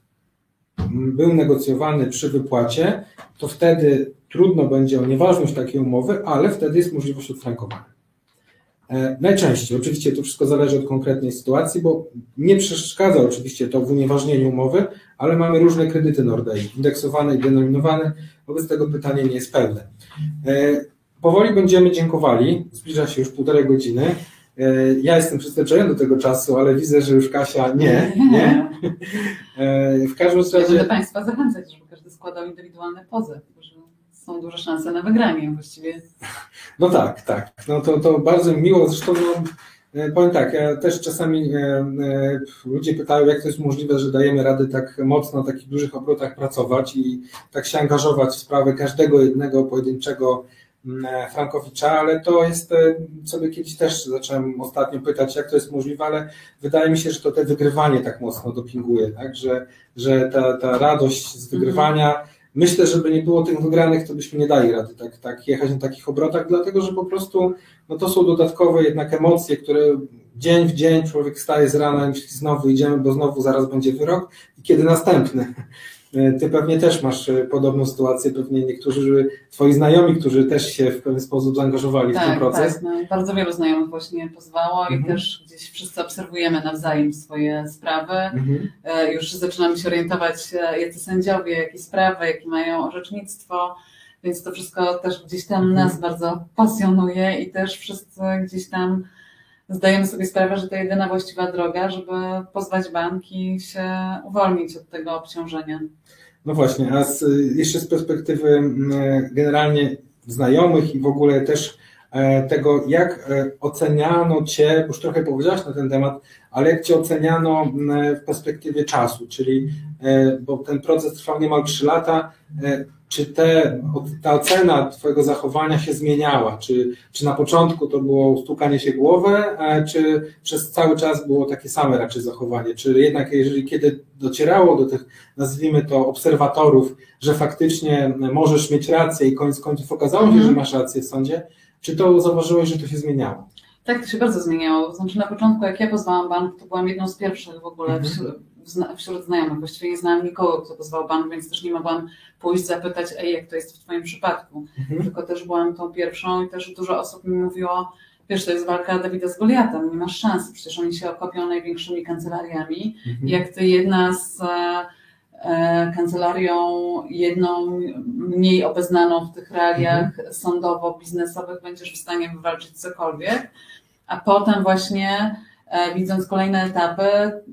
był negocjowany przy wypłacie, to wtedy trudno będzie o nieważność takiej umowy, ale wtedy jest możliwość odfrankowania. E, najczęściej, oczywiście to wszystko zależy od konkretnej sytuacji, bo nie przeszkadza oczywiście to w unieważnieniu umowy, ale mamy różne kredyty Nordei, indeksowane i denominowane, wobec tego pytanie nie jest pełne. E, powoli będziemy dziękowali, zbliża się już półtorej godziny. E, ja jestem przyzwyczajony do tego czasu, ale widzę, że już Kasia nie, nie. [laughs] W każdym razie... Ja będę Państwa zachęcać, żeby każdy składał indywidualne pozy są duże szanse na wygranie właściwie. No tak, tak. No to, to bardzo miło. Zresztą no, e, powiem tak, ja też czasami e, e, ludzie pytają, jak to jest możliwe, że dajemy rady tak mocno na takich dużych obrotach pracować i tak się angażować w sprawę każdego jednego pojedynczego mm, Frankowicza, ale to jest, sobie kiedyś też zacząłem ostatnio pytać, jak to jest możliwe, ale wydaje mi się, że to te wygrywanie tak mocno dopinguje, tak? że, że ta, ta radość z wygrywania Myślę, żeby nie było tych wygranych, to byśmy nie dali rady tak, tak jechać na takich obrotach, dlatego że po prostu no to są dodatkowe jednak emocje, które dzień w dzień człowiek staje z rana myśli znowu idziemy, bo znowu zaraz będzie wyrok i kiedy następny. E, ty pewnie też masz e, podobną sytuację, pewnie niektórzy twoi znajomi, którzy też się w pewien sposób zaangażowali tak, w ten proces. Tak, no, bardzo wielu znajomych właśnie pozwało mhm. i też gdzieś wszyscy obserwujemy nawzajem swoje sprawy. Mhm. E, już zaczynamy się orientować, jacy sędziowie, jakie sprawy, jakie mają orzecznictwo, więc to wszystko też gdzieś tam mhm. nas bardzo pasjonuje i też wszyscy gdzieś tam zdajemy sobie sprawę, że to jedyna właściwa droga, żeby pozwać bank i się uwolnić od tego obciążenia. No właśnie, a z, jeszcze z perspektywy mm, generalnie znajomych i w ogóle też tego, jak e, oceniano Cię, już trochę powiedziałaś na ten temat, ale jak Cię oceniano mm, w perspektywie czasu, czyli, e, bo ten proces trwał niemal 3 lata, czy te, ta ocena Twojego zachowania się zmieniała? Czy, czy na początku to było stukanie się głowę, czy przez cały czas było takie same raczej zachowanie? Czy jednak, jeżeli kiedy docierało do tych, nazwijmy to, obserwatorów, że faktycznie możesz mieć rację i koniec końców okazało się, że mhm. masz rację w sądzie, czy to zauważyłeś, że to się zmieniało? Tak, to się bardzo zmieniało. Znaczy na początku, jak ja pozwałam bank, to byłam jedną z pierwszych w ogóle mhm wśród znajomych. Właściwie nie znałam nikogo, kto pozwał bank, więc też nie mogłam pójść zapytać, ej, jak to jest w Twoim przypadku. Mhm. Tylko też byłam tą pierwszą i też dużo osób mi mówiło, wiesz, to jest walka Dawida z Goliatem, nie masz szans, przecież oni się okopią największymi kancelariami. Mhm. Jak ty jedna z e, kancelarią, jedną mniej obeznaną w tych realiach mhm. sądowo-biznesowych będziesz w stanie wywalczyć cokolwiek, a potem właśnie e, widząc kolejne etapy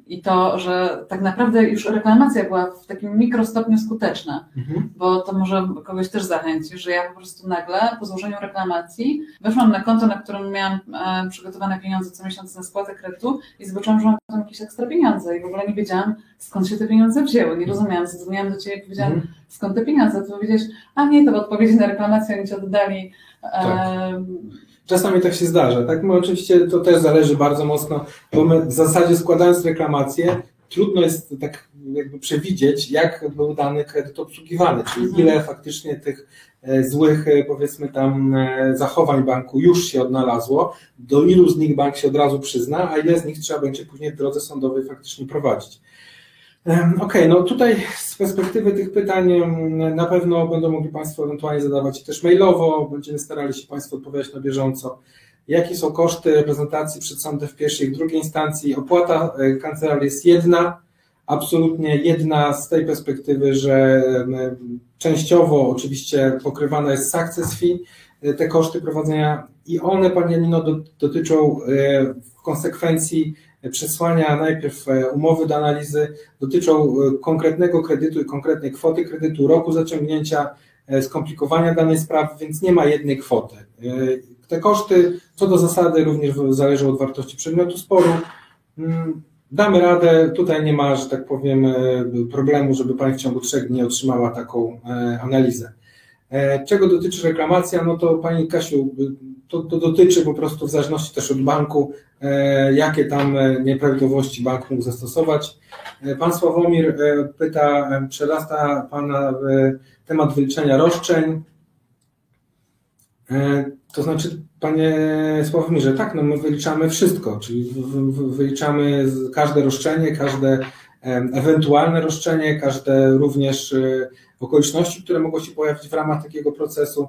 i to, że tak naprawdę już reklamacja była w takim mikrostopniu skuteczna, Mhm. bo to może kogoś też zachęci, że ja po prostu nagle po złożeniu reklamacji weszłam na konto, na którym miałam e, przygotowane pieniądze co miesiąc na spłatę kredytu i zobaczyłam, że mam tam jakieś ekstra pieniądze i w ogóle nie wiedziałam skąd się te pieniądze wzięły, nie rozumiałam, zadzwoniłam do Ciebie i powiedziałam, Mhm. skąd te pieniądze, to powiedziałeś, a nie, to w odpowiedzi na reklamację oni Ci oddali Tak. e, Czasami tak się zdarza, tak? My oczywiście to też zależy bardzo mocno, bo my w zasadzie składając reklamację, trudno jest tak jakby przewidzieć, jak był dany kredyt obsługiwany, czyli Mhm. ile faktycznie tych e, złych, e, powiedzmy tam, e, zachowań banku już się odnalazło, do ilu z nich bank się od razu przyzna, a ile z nich trzeba będzie później w drodze sądowej faktycznie prowadzić. Okej, no tutaj z perspektywy tych pytań na pewno będą mogli Państwo ewentualnie zadawać też mailowo, będziemy starali się Państwu odpowiadać na bieżąco. Jakie są koszty reprezentacji przed sądem w pierwszej i drugiej instancji? Opłata e, kancelarii jest jedna, absolutnie jedna z tej perspektywy, że częściowo oczywiście pokrywana jest success fee, e, te koszty prowadzenia i one, Pani Janino, do- dotyczą e, w konsekwencji przesłania najpierw e, umowy do analizy, dotyczą e, konkretnego kredytu i konkretnej kwoty kredytu, roku zaciągnięcia, e, skomplikowania danej sprawy, więc nie ma jednej kwoty. Te koszty, co do zasady, również zależą od wartości przedmiotu sporu. Mm, Damy radę, tutaj nie ma, że tak powiem, problemu, żeby Pani w ciągu trzech dni otrzymała taką analizę. Czego dotyczy reklamacja? No to Pani Kasiu, to, to dotyczy po prostu w zależności też od banku, e, jakie tam e, nieprawidłowości bank mógł zastosować. E, Pan Sławomir pyta, przerasta Pana temat wyliczenia roszczeń. To znaczy, Panie Sławomirze, tak, no my wyliczamy wszystko, czyli wyliczamy każde roszczenie, każde ewentualne roszczenie, każde również okoliczności, które mogą się pojawić w ramach takiego procesu.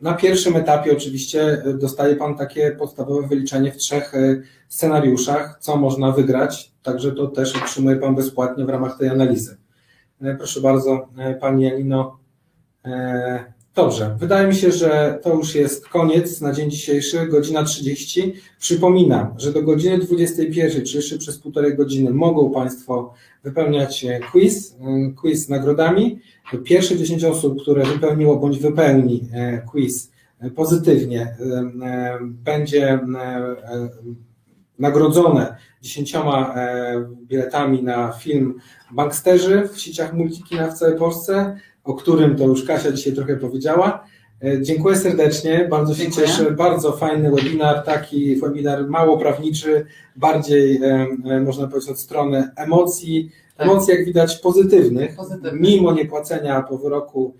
Na pierwszym etapie oczywiście e, dostaje Pan takie podstawowe wyliczenie w trzech e, scenariuszach, co można wygrać, także to też otrzymuje Pan bezpłatnie w ramach tej analizy. E, Proszę bardzo, Pani Janino. Dobrze, wydaje mi się, że to już jest koniec na dzień dzisiejszy, godzina 30. Przypominam, że do godziny 21, czy jeszcze przez półtorej godziny mogą Państwo wypełniać quiz, quiz z nagrodami. Pierwsze 10 osób, które wypełniło bądź wypełni e, quiz e, pozytywnie, e, będzie nagrodzone 10 e, biletami na film Banksterzy w sieciach multikina w całej Polsce, o którym to już Kasia dzisiaj trochę powiedziała. Dziękuję serdecznie, bardzo się Dziękuję. cieszę. Bardzo fajny webinar, taki webinar mało prawniczy, bardziej można powiedzieć od strony emocji. Emocji jak widać pozytywnych, Pozytywnych. mimo niepłacenia po wyroku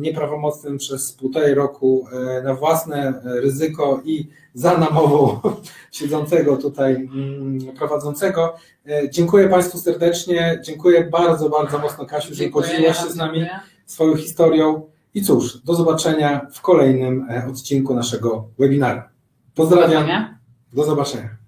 nieprawomocnym przez półtorej roku e, na własne e, ryzyko i za namową [laughs] siedzącego tutaj mm, prowadzącego. E, Dziękuję Państwu serdecznie, dziękuję bardzo, bardzo mocno Kasiu, że podzieliłaś się z nami swoją historią i cóż, do zobaczenia w kolejnym odcinku naszego webinaru. Pozdrawiam, do zobaczenia.